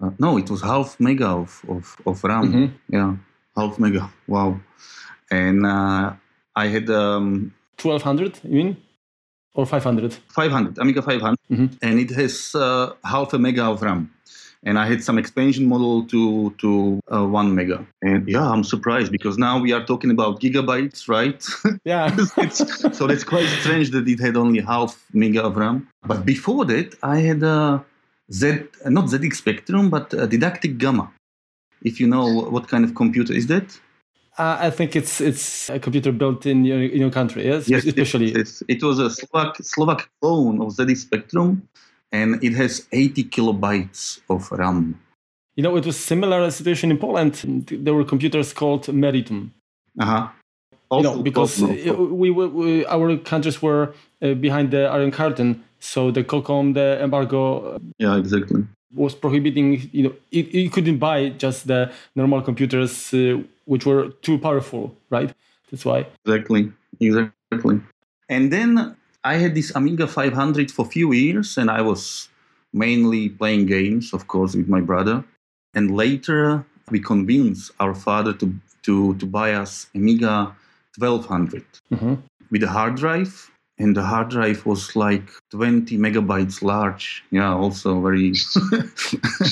Uh, no, it was half mega of of, of RAM. Mm-hmm. Yeah, half mega. Wow. And uh, I had um, 1200. You mean? Or 500? 500, Amiga 500. Mm-hmm. And it has uh, half a mega of RAM and I had some expansion model to to uh, one mega. And yeah, I'm surprised because now we are talking about gigabytes, right? Yeah. so that's quite strange that it had only half mega of RAM. But before that, I had a Z, not ZX Spectrum, but Didaktik Gama. If you know what kind of computer is that? Uh, I think it's it's a computer built in your, in your country, yes? Yes, especially. It, it was a Slovak Slovak clone of ZX Spectrum, and it has 80 kilobytes of RAM. You know, it was similar situation in Poland. There were computers called Meritum. Uh-huh. you know, because we, we, we, our countries were uh, behind the Iron Curtain, so the COCOM, the embargo, yeah, exactly, was prohibiting. You know, it, you couldn't buy just the normal computers uh, which were too powerful, right? That's why. Exactly, exactly. And then I had this Amiga 500 for a few years, and I was mainly playing games, of course, with my brother. And later, we convinced our father to to to buy us Amiga 1200 mm-hmm. with a hard drive, and the hard drive was like 20 megabytes large. Yeah, also very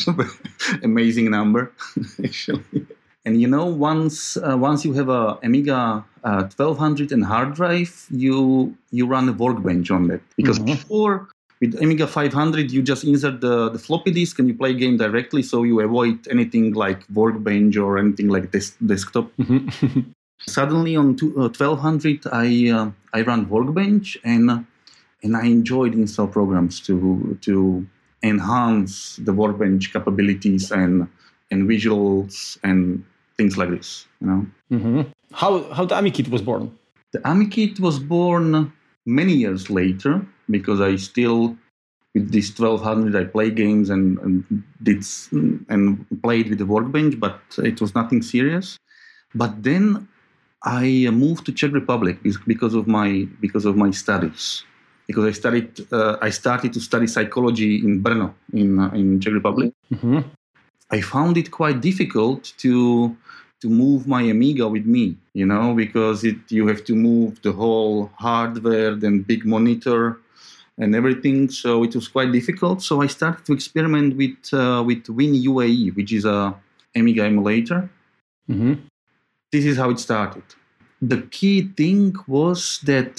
amazing number, actually. And you know, once uh, once you have a Amiga uh, 1200 and hard drive, you you run a workbench on that because mm-hmm. before with Amiga 500 you just insert the, the floppy disk and you play game directly, so you avoid anything like workbench or anything like this desktop. Mm-hmm. Suddenly on two, uh, 1200 I uh, I run workbench and and I enjoyed install programs to to enhance the workbench capabilities and and visuals and things like this. You know. Mm-hmm. How how the AmiKit was born? The AmiKit was born many years later because I still with this 1200 I play games and, and did and played with the workbench, but it was nothing serious. But then I moved to Czech Republic because of my because of my studies. Because I studied, uh, I started to study psychology in Brno, in uh, in Czech Republic. Mm-hmm. I found it quite difficult to to move my Amiga with me, you know, because it you have to move the whole hardware, then big monitor, and everything. So it was quite difficult. So I started to experiment with uh, with WinUAE, which is a Amiga emulator. Mm-hmm. This is how it started. The key thing was that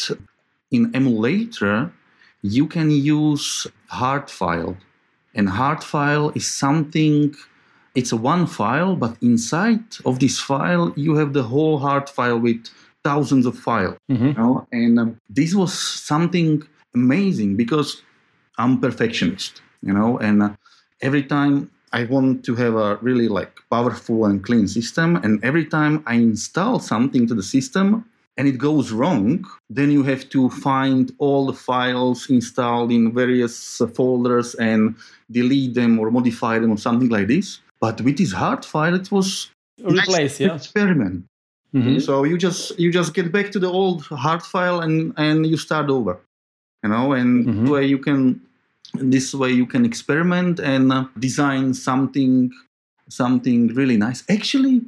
in emulator you can use hard file, and hard file is something it's a one file, but inside of this file, you have the whole hard file with thousands of files. Mm-hmm. You know? And um, this was something amazing because I'm perfectionist, you know, and uh, every time I want to have a really like powerful and clean system, and every time I install something to the system, and it goes wrong, then you have to find all the files installed in various uh, folders and delete them or modify them or something like this. But with this hard file, it was replace, yeah, experiment. Mm-hmm. So you just you just get back to the old hard file and and you start over, you know, and mm-hmm. where you can this way you can experiment and uh, design something something really nice. Actually,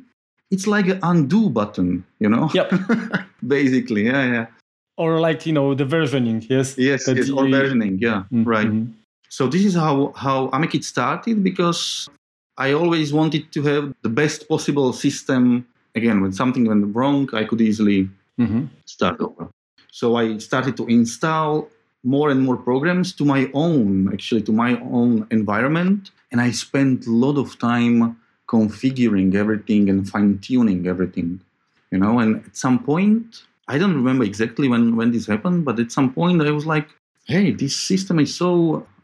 it's like an undo button, you know. Yep. Basically, yeah, yeah. Or like you know the versioning, yes. Yes, yes, or versioning, yeah, mm-hmm. right. So this is how how Amikit started because I always wanted to have the best possible system. Again, when something went wrong, I could easily mm-hmm. start over. So I started to install more and more programs to my own, actually, to my own environment. And I spent a lot of time configuring everything and fine tuning everything, you know. And at some point, I don't remember exactly when when this happened, but at some point I was like, "Hey, this system is so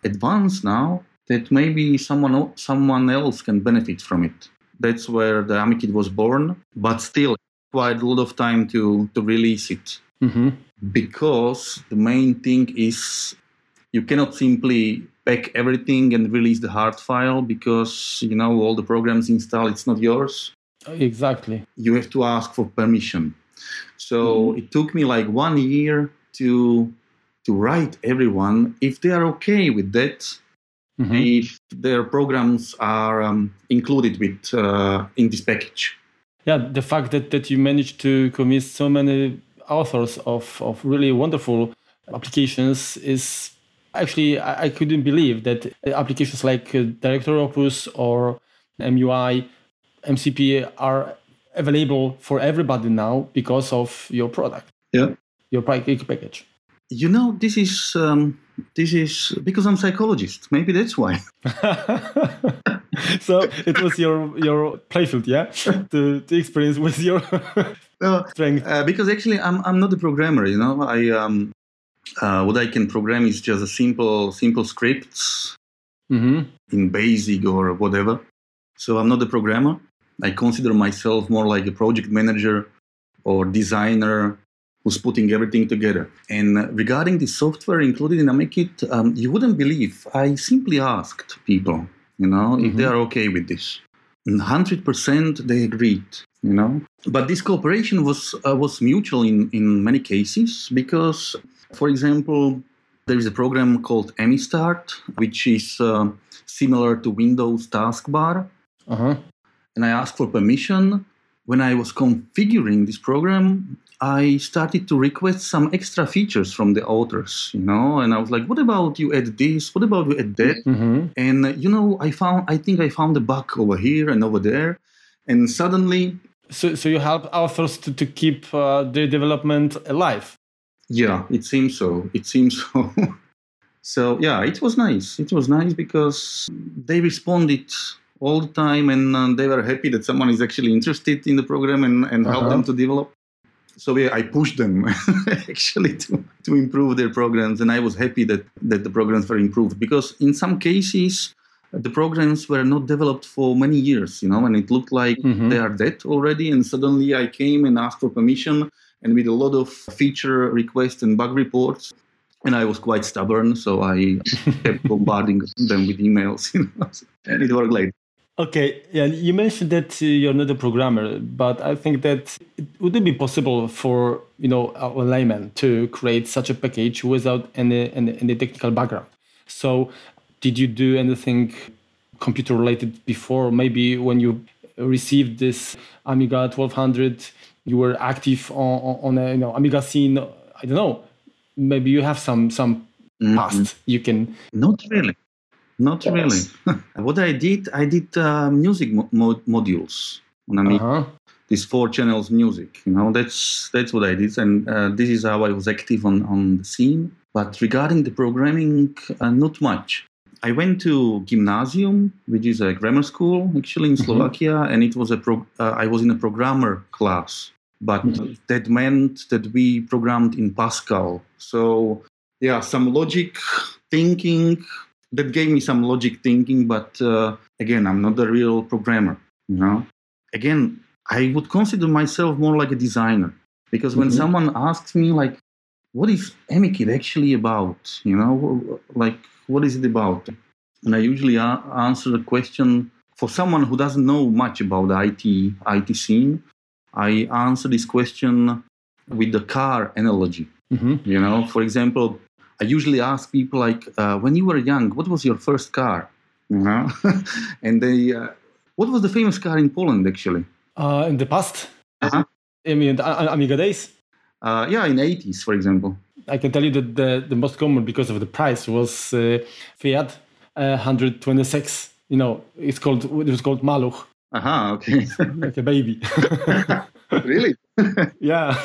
advanced now that maybe someone someone else can benefit from it." That's where the AmiKit was born, but still quite a lot of time to to release it. Mm-hmm. Because the main thing is you cannot simply pack everything and release the hard file because you know all the programs installed it's not yours exactly you have to ask for permission so mm-hmm. it took me like one year to to write everyone if they are okay with that mm-hmm. if their programs are um, included with uh, in this package yeah the fact that, that you managed to convince so many authors of, of really wonderful applications is Actually, I, couldn't believe that applications like uh, Director Opus or MUI, MCP are available for everybody now because of your product. Yeah. Your package. You know, this is um, this is because I'm psychologist. Maybe that's why. so it was your your playfield, yeah, the, the experience with your uh, strength. Uh, because actually, I'm I'm not a programmer. You know, I um uh, what I can program is just a simple simple scripts mm-hmm. in Basic or whatever. So I'm not a programmer. I consider myself more like a project manager or designer who's putting everything together. And regarding the software included in AmiKit, um, you wouldn't believe. I simply asked people, you know, mm-hmm. if they mm-hmm. are okay with this. And 100% they agreed you know but this cooperation was uh, was mutual in in many cases because for example, there is a program called AmiStart, which is uh, similar to Windows taskbar. Uh-huh. And I asked for permission. When I was configuring this program, I started to request some extra features from the authors, you know, and I was like, what about you add this? What about you add that? Mm-hmm. And, uh, you know, I found, I think I found a bug over here and over there. And suddenly. So, so you help authors to, to keep uh, their development alive? Yeah, it seems so. It seems so. so yeah, it was nice. It was nice because they responded all the time and uh, they were happy that someone is actually interested in the program and, and uh-huh. help them to develop. So yeah, I pushed them actually to, to improve their programs and I was happy that, that the programs were improved because in some cases the programs were not developed for many years, you know, and it looked like mm-hmm. they are dead already. And suddenly I came and asked for permission and with a lot of feature requests and bug reports. And I was quite stubborn, so I kept bombarding them with emails, you know, and it worked like. Okay, yeah, you mentioned that uh, you're not a programmer, but I think that it wouldn't be possible for you know a layman to create such a package without any, any, any technical background. So, did you do anything computer related before? Maybe when you received this Amiga 1200 you were active on, on a you know Amiga scene. I don't know. Maybe you have some some mm-hmm. past you can. Not really. Not yes. really. what I did, I did uh, music mo- modules on Amiga. Uh-huh. These four channels music. You know, that's that's what I did, and uh, this is how I was active on on the scene. But regarding the programming, uh, not much. I went to gymnasium, which is a grammar school actually in mm-hmm. Slovakia, and it was a pro- uh, I was in a programmer class, but mm-hmm. that meant that we programmed in Pascal. So yeah, some logic thinking that gave me some logic thinking, but uh, again, I'm not a real programmer. You know, again, I would consider myself more like a designer Because when mm-hmm. someone asks me, like, what is AmiKit actually about? You know, like, what is it about? And I usually a- answer the question for someone who doesn't know much about the IT, IT scene. I answer this question with the car analogy. Mm-hmm. You know, for example, I usually ask people like, uh, when you were young, what was your first car? You know, and they, uh, what was the famous car in Poland actually? Uh, in the past, uh-huh. I mean, Amiga days. Uh, yeah, in 80s, for example. I can tell you that the, the most common because of the price was uh, Fiat 126. Uh, you know, it's called it was called Maluch. Aha, uh-huh, okay. like a baby. really? yeah.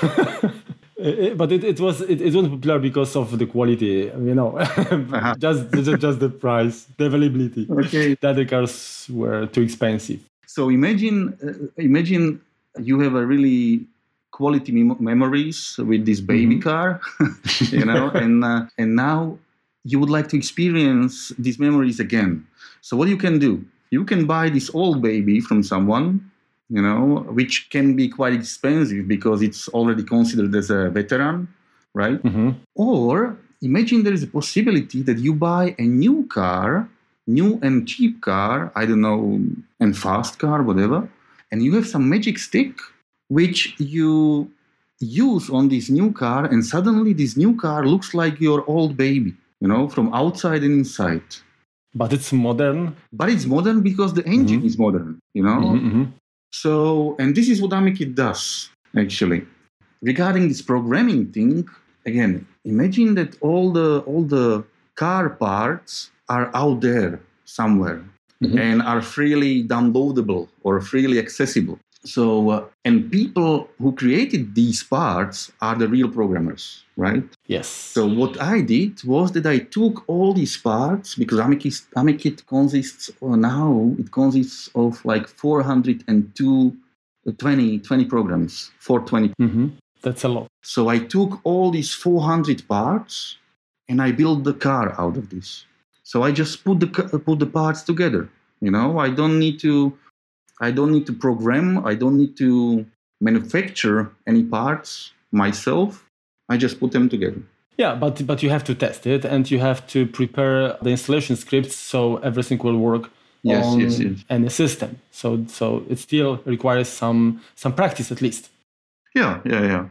but it, it was it, it wasn't popular because of the quality you know uh-huh. just, just just the price the availability okay that the cars were too expensive so imagine uh, imagine you have a really quality mem- memories with this baby mm-hmm. car you know and uh, and now you would like to experience these memories again so what you can do you can buy this old baby from someone you know, which can be quite expensive because it's already considered as a veteran, right? Mm-hmm. Or imagine there is a possibility that you buy a new car, new and cheap car, I don't know, and fast car, whatever, and you have some magic stick which you use on this new car, and suddenly this new car looks like your old baby, you know, from outside and inside. But it's modern. But it's modern because the engine mm-hmm. is modern, you know. Mm-hmm. mm-hmm. So, and this is what AmiKit does actually. Regarding this programming thing, again, imagine that all the all the car parts are out there somewhere mm-hmm. and are freely downloadable or freely accessible. So, uh, and people who created these parts are the real programmers, right? Yes. So, what I did was that I took all these parts because AmiKit, consists uh, now, it consists of like 402, uh, 20, 20 programs, 420. Mm-hmm. That's a lot. So, I took all these 400 parts and I built the car out of this. So, I just put the, put the parts together. You know, I don't need to I don't need to program, I don't need to manufacture any parts myself. I just put them together. Yeah, but but you have to test it and you have to prepare the installation scripts so everything will work yes, on yes, yes. any system. So so it still requires some some practice at least. Yeah, yeah, yeah.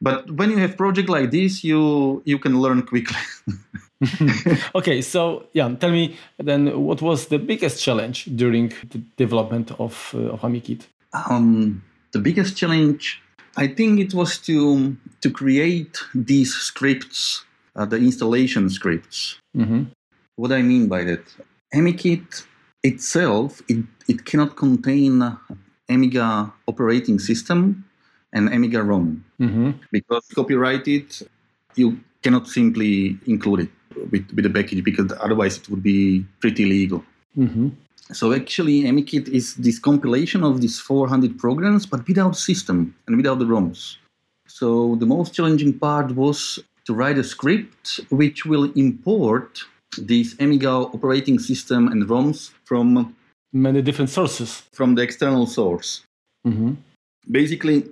But when you have project like this, you you can learn quickly. okay, so yeah, tell me then what was the biggest challenge during the development of, uh, of AmiKit? Um, the biggest challenge, I think it was to to create these scripts, uh, the installation scripts. Mm-hmm. What I mean by that, AmiKit itself, it, it cannot contain Amiga operating system and Amiga ROM mm-hmm. because copyrighted, you cannot simply include it with, with the package because otherwise it would be pretty illegal. Mm-hmm. So actually, AmiKit is this compilation of these 400 programs, but without system and without the ROMs. So the most challenging part was to write a script which will import these Amiga operating system and ROMs from many different sources. From the external source. Mm-hmm. Basically,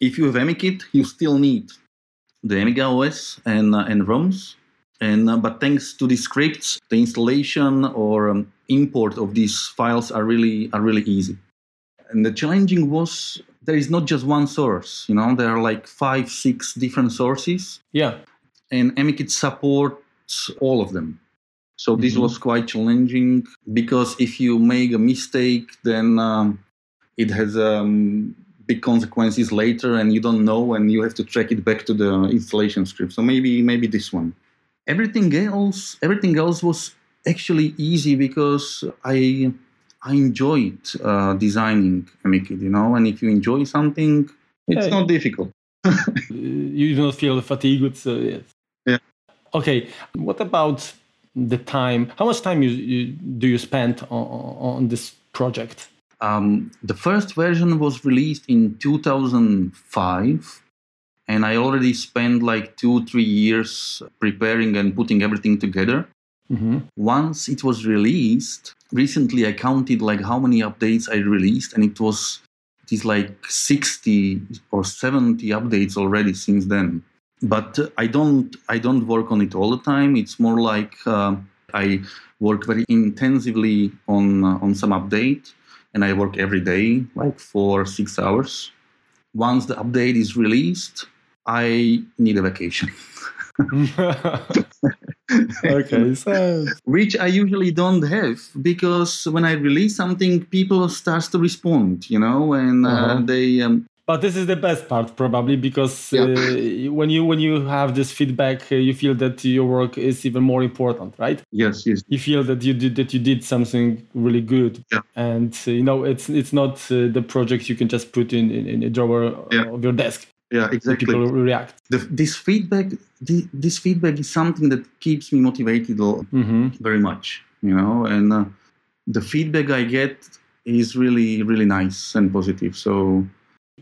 if you have AmiKit, you still need the Amiga OS and, uh, and ROMs, and uh, but thanks to the scripts, the installation or um, import of these files are really are really easy. And the challenging was there is not just one source. You know, there are like five, six different sources. Yeah. And AmiKit supports all of them. So this mm-hmm. was quite challenging because if you make a mistake, then um, it has um, big consequences later, and you don't know, and you have to track it back to the installation script. So maybe maybe this one everything else everything else was actually easy because I I enjoyed uh, designing AmiKit, you know, and if you enjoy something, it's yeah, not difficult. you do not feel fatigued, so yes. Yeah. Okay. What about the time? How much time you, you do you spend on, on this project? Um, the first version was released in 2005 and I already spent like two, three years preparing and putting everything together. Mm-hmm. Once it was released, recently I counted like how many updates I released, and it was it is like 60 or 70 updates already since then. But I don't I don't work on it all the time. It's more like uh, I work very intensively on uh, on some update, and I work every day, like four six hours. Once the update is released, I need a vacation. okay, so which I usually don't have because when I release something, people starts to respond, you know, and uh, uh-huh. they. Um, but this is the best part probably because yeah. uh, when you when you have this feedback, uh, you feel that your work is even more important, right? Yes, yes. You feel that you did that you did something really good, yeah. and uh, you know it's it's not uh, the project you can just put in in, in a drawer yeah. of your desk yeah exactly people react the, this feedback the, this feedback is something that keeps me motivated mm-hmm. very much you know and uh, the feedback i get is really really nice and positive so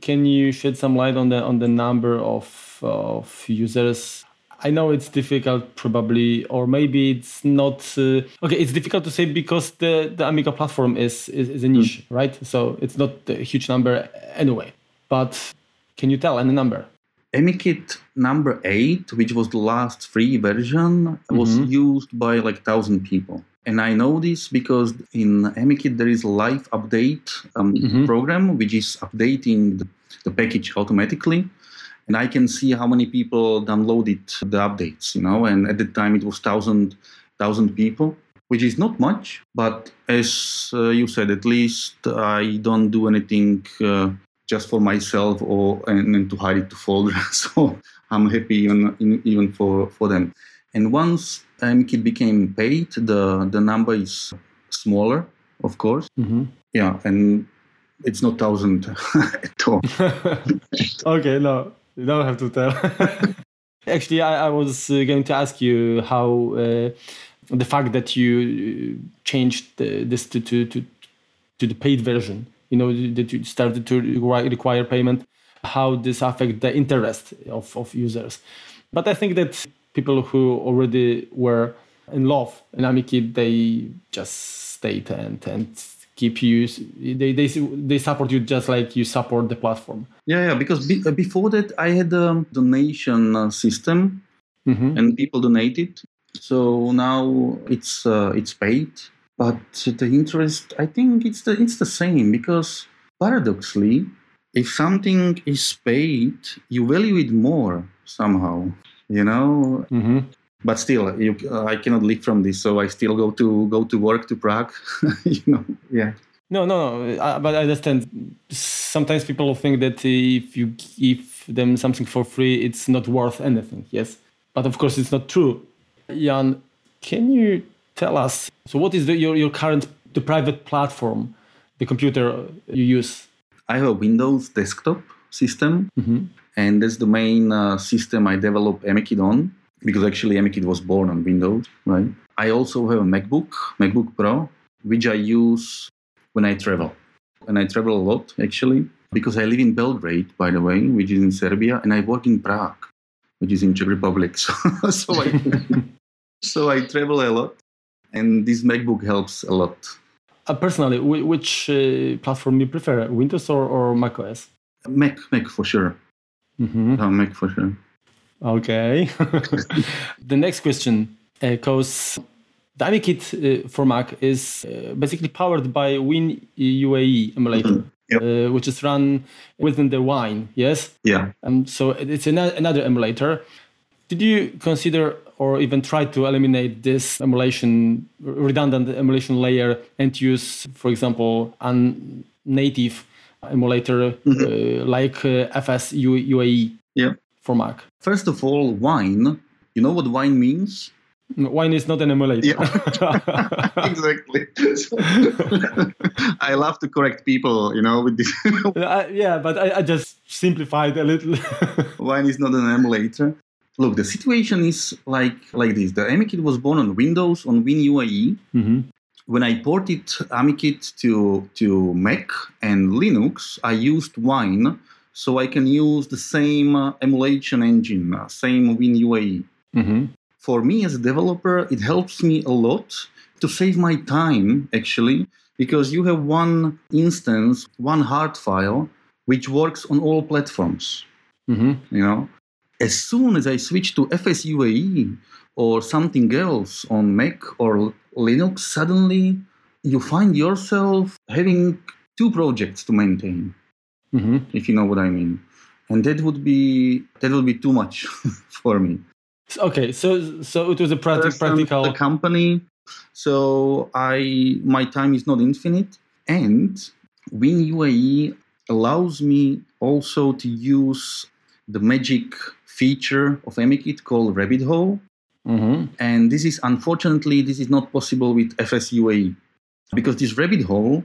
can you shed some light on the on the number of of users I know it's difficult, probably, or maybe it's not. Uh, okay, it's difficult to say because the, the Amiga platform is, is, is a niche, mm. right? So it's not a huge number anyway. But can you tell any number? AmiKit number eight, which was the last free version, was mm-hmm. used by like thousand people. And I know this because in AmiKit there is a live update um, mm-hmm. program which is updating the, the, package automatically. And I can see how many people downloaded the updates, you know, and at the time it was thousand thousand people, which is not much, but as uh, you said, at least I don't do anything uh, just for myself or and, and to hide it to folder. so I'm happy even even for for them. And once AmiKit became paid, the the number is smaller, of course. Mm-hmm. Yeah, and it's not thousand at all. okay, no, you don't have to tell. Actually, I, I was uh, going to ask you how uh, the fact that you changed this to, to, to, to the paid version you know that you started to require payment how this affect the interest of, of users. But i think that people who already were in love in AmiKit, they just stayed and and keep you they they they support you just like you support the platform. Yeah yeah because be, uh, before that i had a donation uh, system mm-hmm. and people donated. So now it's uh, it's paid but the interest, I think it's the it's the same because paradoxically, if something is paid, you value it more somehow. You know. Mm-hmm. But still, you, uh, I cannot live from this, so I still go to go to work to Prague. you know, yeah. No, no, no. Uh, but I understand. Sometimes people think that if you give them something for free, it's not worth anything. Yes, but of course, it's not true. Jan, can you tell us. So, what is the, your, your current the private platform, the computer you use? I have a Windows desktop system, mm-hmm. and that's the main uh, system I develop AmiKit on because actually AmiKit was born on Windows, right? I also have a MacBook, MacBook Pro, which I use when I travel. And I travel a lot actually because I live in Belgrade, by the way, which is in Serbia, and I work in Prague, which is in Czech Republic. So, so, I, so I travel a lot and this MacBook helps a lot. Uh, personally, which uh, platform you prefer, Windows or, or Mac OS? Mac, Mac for sure. Mm-hmm. Oh, Mac for sure. Okay. the next question goes. Uh, the uh, for Mac is uh, basically powered by WinUAE emulator. Mm-hmm. Yep. Uh, which is run within the Wine, yes? Yeah. Um, so it's an- another emulator. Did you consider or even try to eliminate this emulation, redundant emulation layer and use, for example, a native emulator mm-hmm. uh, like uh, FS UAE yeah. for Mac? First of all, wine. You know what wine means? Wine is not an emulator. Yeah. exactly. I love to correct people, you know, with this. uh, yeah, but I, I, just simplified a little. Wine is not an emulator. Look, the situation is like like this. The AmiKit was born on Windows on WinUAE. Mm-hmm. When I ported AmiKit to to Mac and Linux, I used Wine, so I can use the same uh, emulation engine, uh, same WinUAE. Mm-hmm. For me as a developer, it helps me a lot to save my time actually, because you have one instance, one hard file which works on all platforms. Mm-hmm. You know, as soon as I switch to FSUAE or something else on Mac or Linux, suddenly you find yourself having two projects to maintain, mm-hmm. if you know what I mean. And that would be that would be too much for me. Okay, so so it was a practic- practical the company. So I my time is not infinite, and WinUAE allows me also to use the magic feature of AmiKit called Rabbit Hole. Mm-hmm. And this is unfortunately this is not possible with FSUAE because this rabbit hole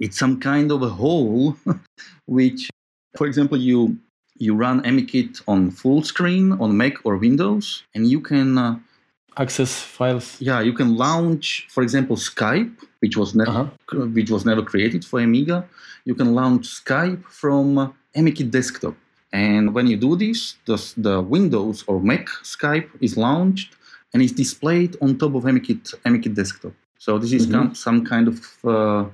it's some kind of a hole which for example you you run AmiKit on full screen on Mac or Windows and you can uh, access files. Yeah, you can launch for example Skype which was never uh-huh. which was never created for Amiga. You can launch Skype from uh, AmiKit desktop. And when you do this, the, the Windows or Mac Skype is launched and is displayed on top of AmiKit, AmiKit desktop. So this is mm-hmm. some kind of uh,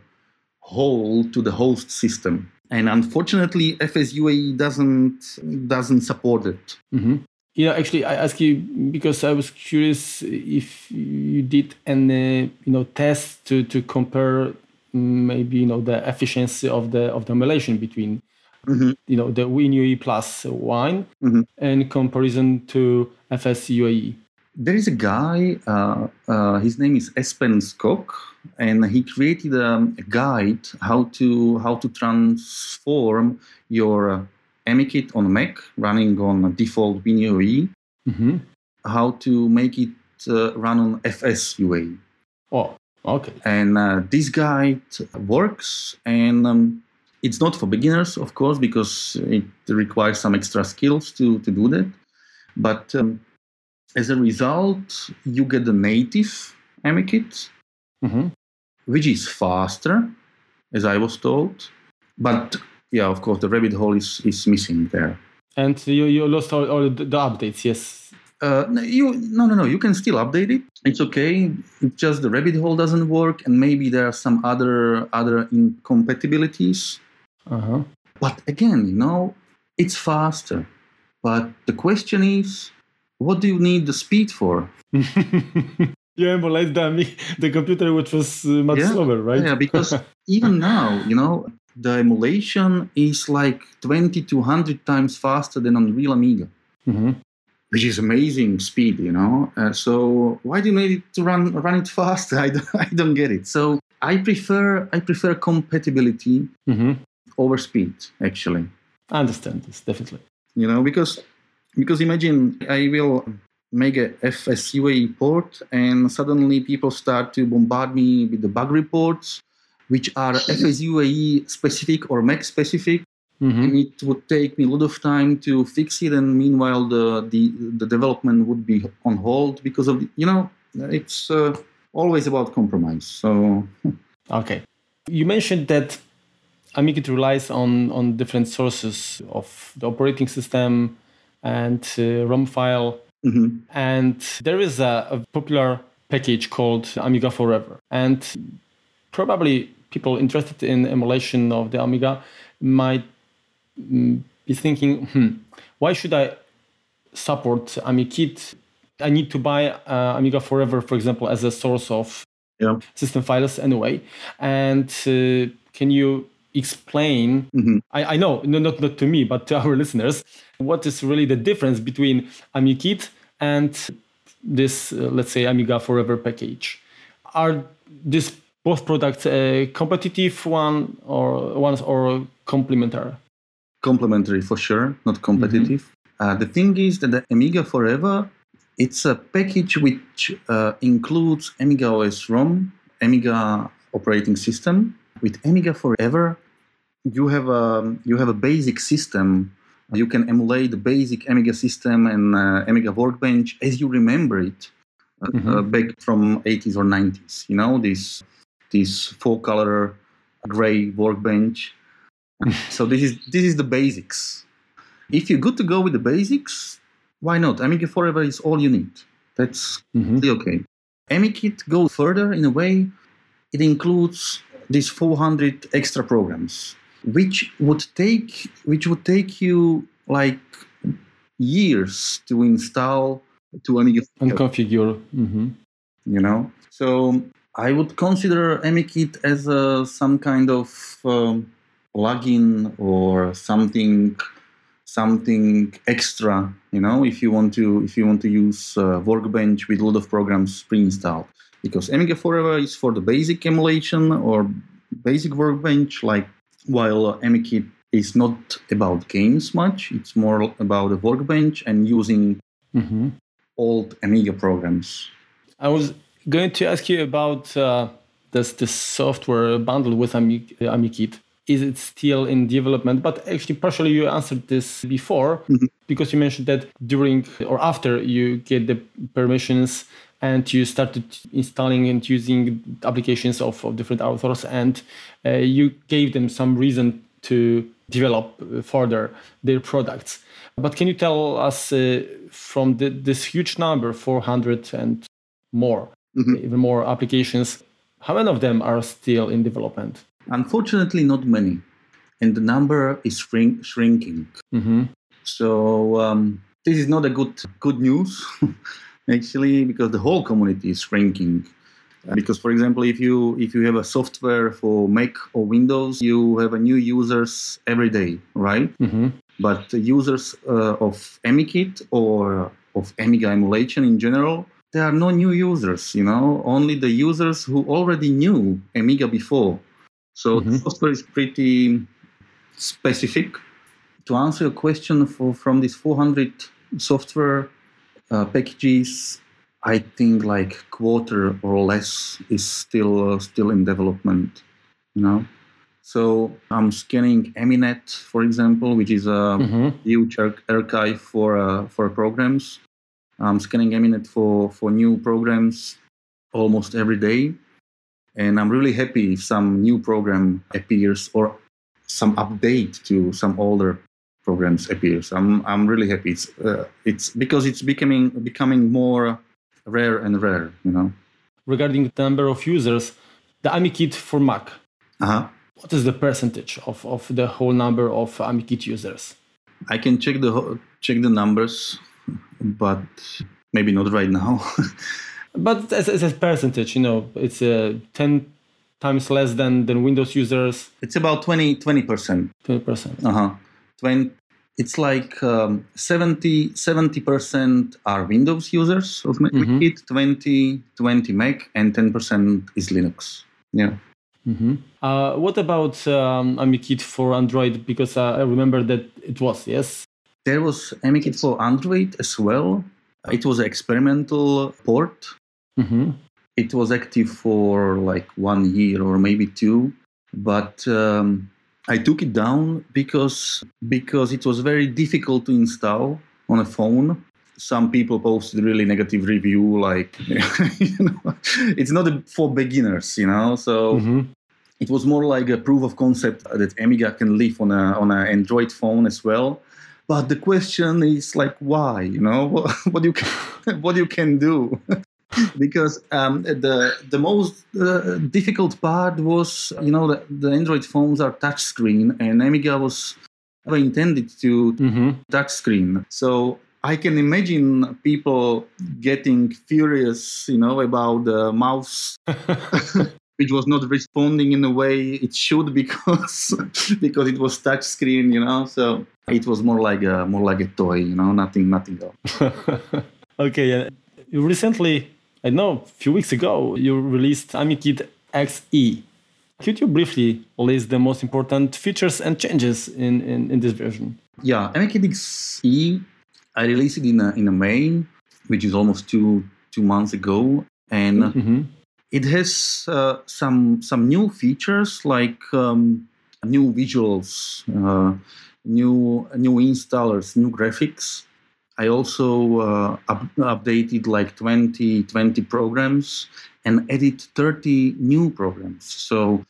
hole to the host system. And unfortunately, FSUAE doesn't doesn't support it. Mm-hmm. Yeah, actually, I ask you because I was curious if you did any you know tests to to compare maybe you know the efficiency of the of the emulation between Mm-hmm. you know the WinUAE plus Wine mm-hmm. in comparison to FSUAE? There is a guy, uh, uh, his name is Espen Skok, and he created a, a, guide how to how to transform your uh, AmiKit on Mac running on default WinUAE, mm-hmm. how to make it uh, run on FSUAE. Oh, okay. And uh, this guide works, and um, it's not for beginners, of course, because it requires some extra skills to, to do that. But um, as a result, you get the native AmiKit, mm-hmm. which is faster, as I was told. But yeah, of course, the rabbit hole is, is missing there. And you, you lost all, all the, updates, yes? Uh, no, you, no, no, no. You can still update it. It's okay. It's just the rabbit hole doesn't work, and maybe there are some other other incompatibilities. Uh-huh. But again, you know, it's faster. But the question is, what do you need the speed for? you emulate the, the computer which was uh, much yeah, slower, right? Yeah, because even now, you know, the emulation is like 20 to 100 times faster than on real Amiga. Mm-hmm. Which is amazing speed, you know. Uh, so why do you need it to run run it faster? I don't, I don't get it. So I prefer I prefer compatibility mm-hmm over speed actually. I understand this definitely. You know because because imagine i will make a fsuae port and suddenly people start to bombard me with the bug reports which are fsuae specific or mac specific. Mm-hmm. and it would take me a lot of time to fix it and meanwhile the the, the development would be on hold because of the, you know it's uh, always about compromise so. Okay. You mentioned that AmiKit relies on, on different sources of the operating system and uh, ROM file. Mm-hmm. And there is a, a, popular package called Amiga Forever. And probably people interested in emulation of the Amiga might mm, be thinking, hmm, why should I support AmiKit? I need to buy uh, Amiga Forever, for example, as a source of yeah. system files anyway. And uh, can you explain mm-hmm. I, I, know no, not, not to me but to our listeners what is really the difference between amikit and this uh, let's say amiga forever package are these both products a competitive one or ones or complementary complementary for sure not competitive mm-hmm. uh, the thing is that the amiga forever it's a package which uh, includes amiga os rom amiga operating system with Amiga Forever, you have a you have a basic system. You can emulate the basic Amiga system and uh, Amiga Workbench as you remember it uh, mm-hmm. uh, back from 80s or 90s. You know this this four color gray Workbench. so this is this is the basics. If you're good to go with the basics, why not? Amiga Forever is all you need. That's mm-hmm. okay. AmiKit goes further in a way. It includes these 400 extra programs. which would take which would take you like years to install to Amiga and configure. Mm-hmm. You know, so I would consider AmiKit as a, some kind of um, plugin or something something extra you know if you want to if you want to use uh, workbench with a lot of programs pre-installed because amiga forever is for the basic emulation or basic workbench like while amikit is not about games much it's more about a workbench and using mm-hmm. old amiga programs i was going to ask you about uh, this this software bundle with amikit is it still in development? But actually, partially you answered this before mm-hmm. because you mentioned that during or after you get the permissions and you started installing and using applications of, of different authors and uh, you gave them some reason to develop further their products. But can you tell us uh, from the, this huge number, 400 and more, mm-hmm. even more applications, how many of them are still in development? Unfortunately, not many, and the number is shrink- shrinking. Mm-hmm. So um, this is not a good good news, actually, because the whole community is shrinking. Because, for example, if you if you have a software for Mac or Windows, you have a new users every day, right? Mm-hmm. But users uh, of AmiKit or of Amiga emulation in general, there are no new users. You know, only the users who already knew Amiga before so mm-hmm. the software is pretty specific. To answer your question, for, from this 400 software uh, packages, I think like quarter or less is still uh, still in development. You know, so I'm scanning Aminet, for example, which is a mm-hmm. huge archive for uh, for programs. I'm scanning Aminet for for new programs almost every day and I'm really happy if some new program appears or some update to some older programs appears. I'm I'm really happy. It's uh, it's because it's becoming becoming more rare and rare. You know. Regarding the number of users, the AmiKit for Mac. Uh-huh. What is the percentage of, of the whole number of AmiKit users? I can check the check the numbers, but maybe not right now. but as, as a percentage, you know, it's uh, 10 times less than, than Windows users. It's about 20, 20%. 20%. Uh-huh. 20, it's like um, 70, 70% are Windows users of mm-hmm. 20, 20 Mac, and 10% is Linux. Yeah. Mm-hmm. Uh, what about um, AmiKit for Android? Because uh, I remember that it was, yes? There was AmiKit for Android as well. It was an experimental port Mm-hmm. It was active for like one year or maybe two, but um, I took it down because because it was very difficult to install on a phone. Some people posted really negative review, like you know, it's not a, for beginners, you know. So mm-hmm. it was more like a proof of concept that Amiga can live on a on an Android phone as well. But the question is like, why? You know, what you can, what you can do. Because um, the the most uh, difficult part was you know the, the Android phones are touchscreen and Amiga was intended to mm-hmm. touchscreen. So I can imagine people getting furious, you know, about the mouse. which was not responding in the way it should because because it was touchscreen, you know. So it was more like a more like a toy, you know, nothing nothing else. okay, you recently I know a few weeks ago you released AmiKit XE. Could you briefly list the most important features and changes in, in, in this version? Yeah, AmiKit XE, I released it in a, in a May, which is almost two two months ago, and mm-hmm. it has uh, some some new features like um, new visuals, uh, new new installers, new graphics I also uh, up- updated like 20, 20 programs and added 30 new programs. So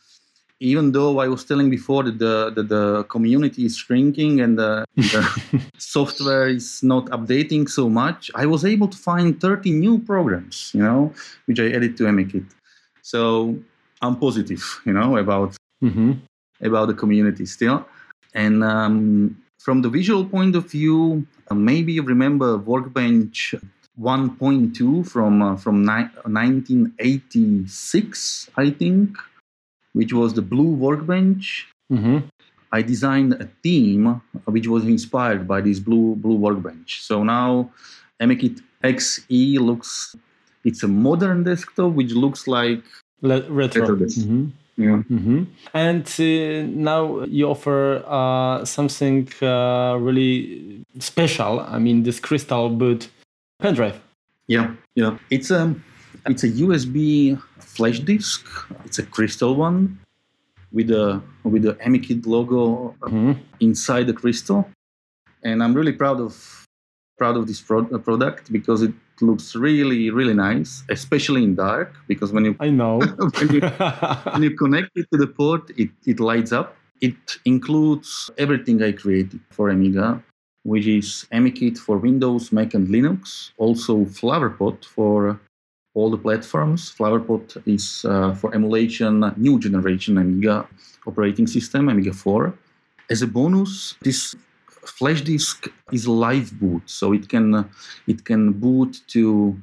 even though I was telling before that the, that the community is shrinking and the, the software is not updating so much, I was able to find 30 new programs, you know, which I added to AmiKit. So I'm positive, you know, about mm-hmm. about the community still. And um, from the visual point of view, maybe you remember Workbench 1.2 from uh, from ni- 1986, I think, which was the blue workbench. Mm-hmm. I designed a theme which was inspired by this blue blue workbench. So now AmiKit XE looks it's a modern desktop which looks like Le- retro. retro desk. Yeah. Mm-hmm. And uh, now you offer uh, something uh, really special. I mean, this crystal boot pen drive. Yeah, yeah. It's a it's a USB flash disk. It's a crystal one with a with the AmiKit logo Mhm. inside the crystal, and I'm really proud of proud of this pro- product because it looks really really nice, especially in dark. Because when you I know. when you when you connect it to the port, it, it lights up. It includes everything I created for Amiga, which is AmiKit for Windows, Mac, and Linux. Also, Flower Pot for all the platforms. Flower Pot is uh, for emulation, new generation Amiga operating system, Amiga 4. As a bonus, this flash disk is live boot, so it can it can boot to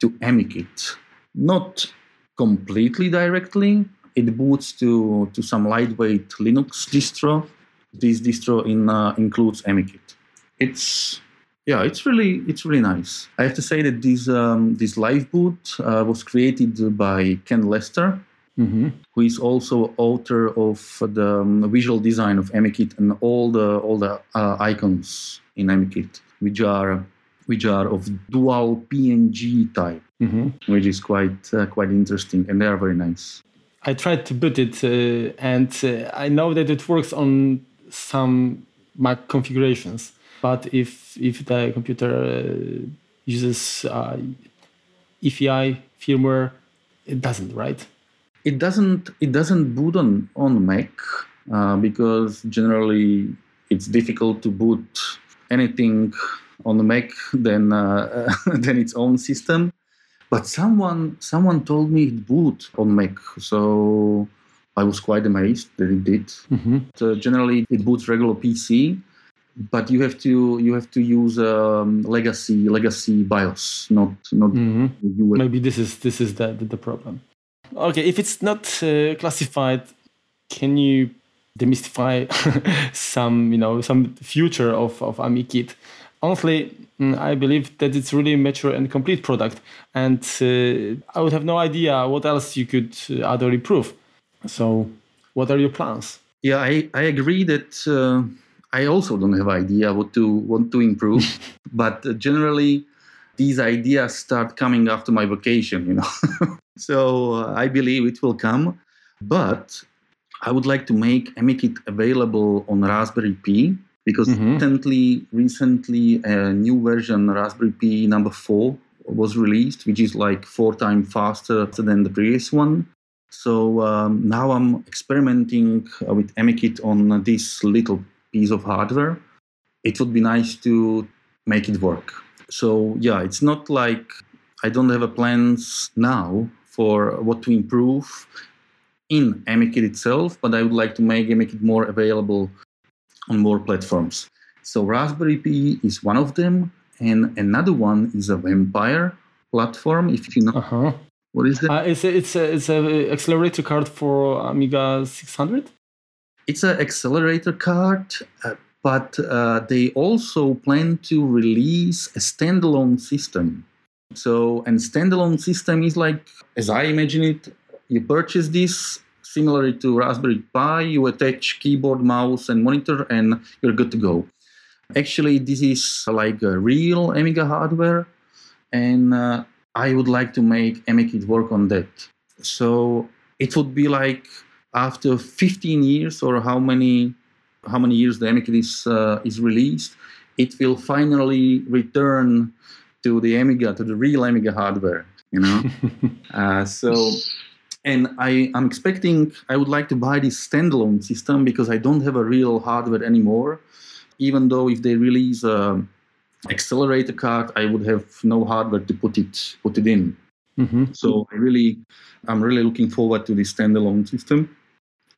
to AmiKit, not completely directly. It boots to, to some lightweight Linux distro. This distro in, uh, includes AmiKit. It's yeah, it's really it's really nice. I have to say that this um, this live boot uh, was created by Ken Lester, hmm who is also author of the um, visual design of AmiKit and all the all the uh, icons in AmiKit, which are which are of dual PNG type hmm which is quite uh, quite interesting, and they are very nice. I tried to boot it, uh, and uh, I know that it works on some Mac configurations. But if if the computer uh, uses uh, EFI firmware, it doesn't, right? It doesn't it doesn't boot on on Mac uh, because generally it's difficult to boot anything on the Mac than uh, than its own system. But someone someone told me it boot on Mac, so I was quite amazed that it did. hmm Uh, generally, it boots regular PC, but you have to you have to use um, legacy legacy BIOS, not not hmm USB. Maybe this is this is the, the problem. Okay, if it's not uh, classified, can you demystify some you know some future of of AmiKit? Honestly, mm, I believe that it's really a mature and complete product, and uh, I would have no idea what else you could uh, add or improve. So, what are your plans? Yeah, I, I agree that uh, I also don't have idea what to want to improve, but uh, generally these ideas start coming after my vacation, you know. so uh, I believe it will come, but I would like to make AmiKit available on Raspberry Pi because Mhm. recently recently a new version Raspberry Pi number four was released, which is like four times faster than the previous one. So um, now I'm experimenting uh, with AmiKit on this little piece of hardware. It would be nice to make it work. So yeah, it's not like I don't have a plans now for what to improve in AmiKit itself, but I would like to make AmiKit more available on more platforms. So Raspberry Pi is one of them, and another one is a Vampire platform. If you know Uh huh. what is that? Uh, it's a, it's a, it's a accelerator card for Amiga 600. it's an accelerator card, uh, but uh, they also plan to release a standalone system. So, and standalone system is like, as I imagine it, you purchase this similarly to Raspberry Pi, you attach keyboard, mouse, and monitor, and you're good to go. Actually, this is like a real Amiga hardware, and uh, I would like to make AmiKit work on that. So it would be like after 15 years or how many how many years the AmiKit is uh, is released, it will finally return to the Amiga, to the real Amiga hardware. You know, uh, so and I I'm expecting I would like to buy this standalone system because I don't have a real hardware anymore. Even though if they release a accelerator card, I would have no hardware to put it put it in. hmm So I really, I'm really looking forward to this standalone system.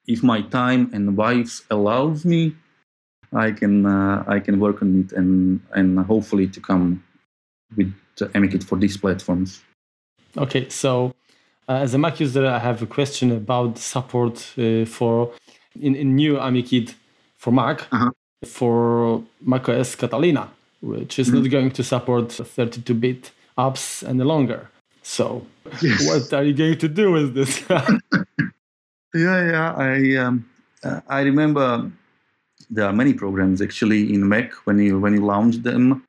if my time and wives allows me, I can uh, I can work on it and and hopefully to come with AmiKit for these platforms. Okay, so uh, as a Mac user, I have a question about support uh, for in, in new AmiKit for Mac uh-huh. for macOS Catalina, which is mm-hmm. not going to support 32-bit apps any longer. So, yes. what are you going to do with this? yeah, yeah. I um, uh, I remember there are many programs actually in Mac when you when you launch them,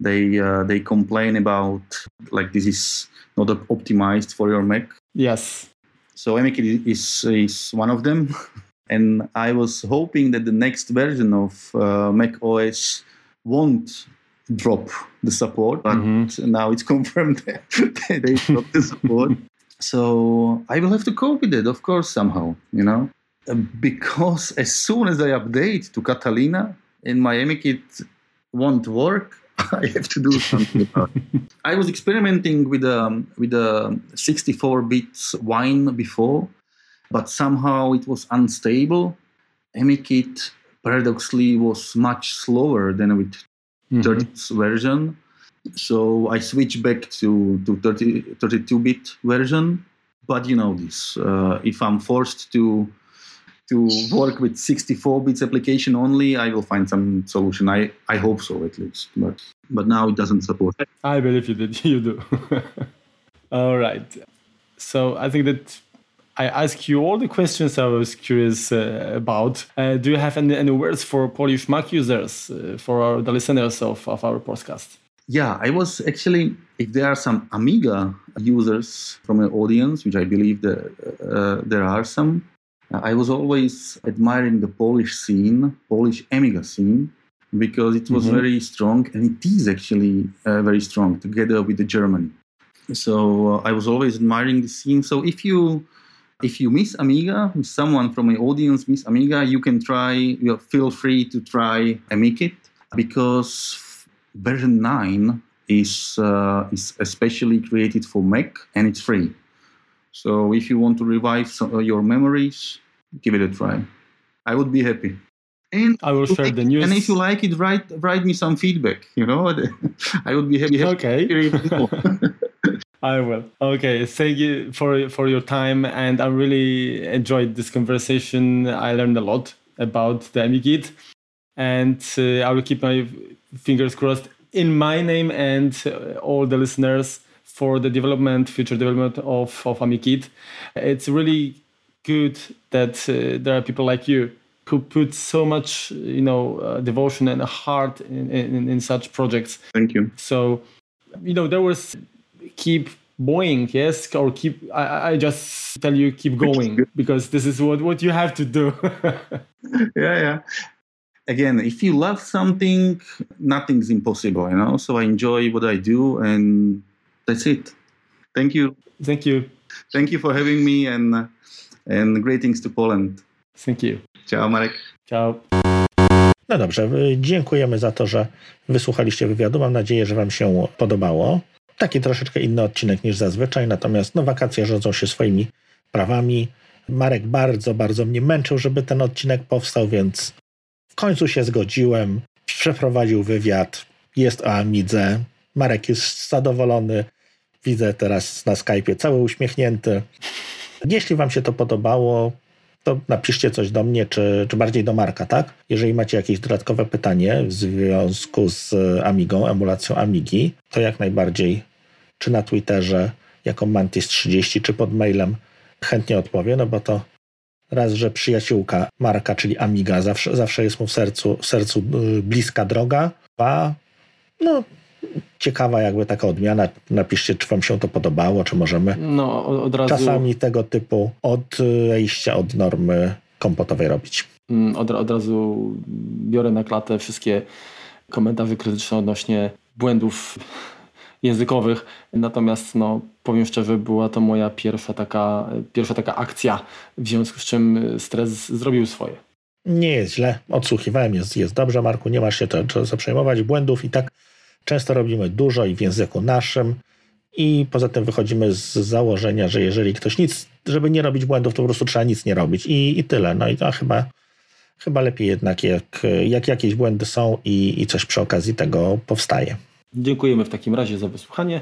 they uh, they complain about like this is not optimized for your Mac. Yes. So AmiKit is is one of them, and I was hoping that the next version of uh, Mac OS won't drop the support, but mm-hmm. now it's confirmed that they dropped the support. So I will have to cope with it, of course, somehow, you know, because as soon as I update to Catalina and my AmiKit won't work, I have to do something about it. I was experimenting with um, with a 64-bit Wine before, but somehow it was unstable. AmiKit paradoxically was much slower than with mm-hmm. 30th version. So I switched back to to 30, 32-bit version. But you know this. Uh, if I'm forced to to work with 64 bits application only, I will find some solution. I, I hope so at least. But but now it doesn't support. I believe you did. You do. all right. So I think that I asked you all the questions I was curious uh, about. Uh, do you have any, any words for Polish Mac users, uh, for our, the listeners of, of our podcast? Yeah, I was actually, if there are some Amiga users from the audience, which I believe that, uh, there are some, I was always admiring the Polish scene, Polish Amiga scene, because it was mm-hmm. very strong, and it is actually uh, very strong together with the Germany. So uh, I was always admiring the scene. So if you if you miss Amiga, someone from my audience miss Amiga, you can try. You feel free to try AmiKit because version nine is uh, is especially created for Mac and it's free. So if you want to revive some, uh, your memories, give it a try. I would be happy. And I will share the news. And if you like it, write write me some feedback. You know, I would be happy. Okay. I will. Okay, thank you for for your time, and I really enjoyed this conversation. I learned a lot about the AmiKit, and uh, I will keep my fingers crossed in my name and uh, all the listeners for the development, future development of, of AmiKit. It's really good that uh, there are people like you who put so much, you know, uh, devotion and heart in, in, in, such projects. Thank you. So, you know, there was keep going, yes, or keep. I, I just tell you keep going because this is what what you have to do. yeah, yeah. Again, if you love something, nothing's impossible, you know. So I enjoy what I do, and that's it. Thank you. Thank you. Thank you for having me and and greetings to Poland. Thank you. Ciao Marek. Ciao. No dobrze, dziękujemy za to, że wysłuchaliście wywiadu. Mam nadzieję, że Wam się podobało. Taki troszeczkę inny odcinek niż zazwyczaj, natomiast no, wakacje rządzą się swoimi prawami. Marek bardzo, bardzo mnie męczył, żeby ten odcinek powstał, więc w końcu się zgodziłem. Przeprowadził wywiad. Jest o Amidze. Marek jest zadowolony. Widzę teraz na Skype'ie cały uśmiechnięty. Jeśli Wam się to podobało, to napiszcie coś do mnie, czy, czy bardziej do Marka, tak? Jeżeli macie jakieś dodatkowe pytanie w związku z Amigą, emulacją Amigi, to jak najbardziej, czy na Twitterze jako Mantis30, czy pod mailem chętnie odpowie, no bo to raz, że przyjaciółka Marka, czyli Amiga, zawsze, zawsze jest mu w sercu, w sercu y, bliska droga, a no ciekawa jakby taka odmiana. Napiszcie, czy wam się to podobało, czy możemy no, od razu... czasami tego typu odejścia od normy kompotowej robić. Mm, od, od razu biorę na klatę wszystkie komentarze krytyczne odnośnie błędów językowych. Natomiast no, powiem szczerze, była to moja pierwsza taka, pierwsza taka akcja, w związku z czym stres zrobił swoje. Nie jest źle, odsłuchiwałem, jest, jest dobrze, Marku, nie masz się to, co przejmować, błędów i tak Często robimy dużo i w języku naszym. I poza tym wychodzimy z założenia, że jeżeli ktoś nic, żeby nie robić błędów, to po prostu trzeba nic nie robić i, i tyle. No i to chyba, chyba lepiej jednak, jak, jak jakieś błędy są i, i coś przy okazji tego powstaje. Dziękujemy w takim razie za wysłuchanie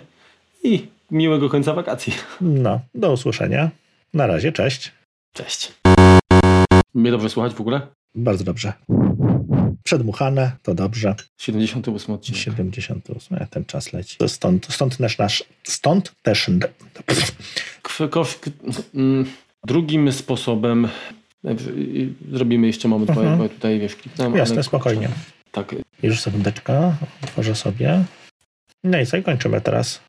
i miłego końca wakacji. No, do usłyszenia. Na razie, cześć. Cześć. Mnie dobrze słuchać w ogóle? Bardzo dobrze. Przedmuchane, to dobrze. 78 odcinek. 78, ten czas leci. Stąd, stąd też nasz, stąd też... Mm, drugim sposobem zrobimy jeszcze moment, bo mhm. tutaj wiesz, kliknąłem. Jasne, spokojnie. Tak. Już sekundeczkę, otworzę sobie. No i co, kończymy teraz.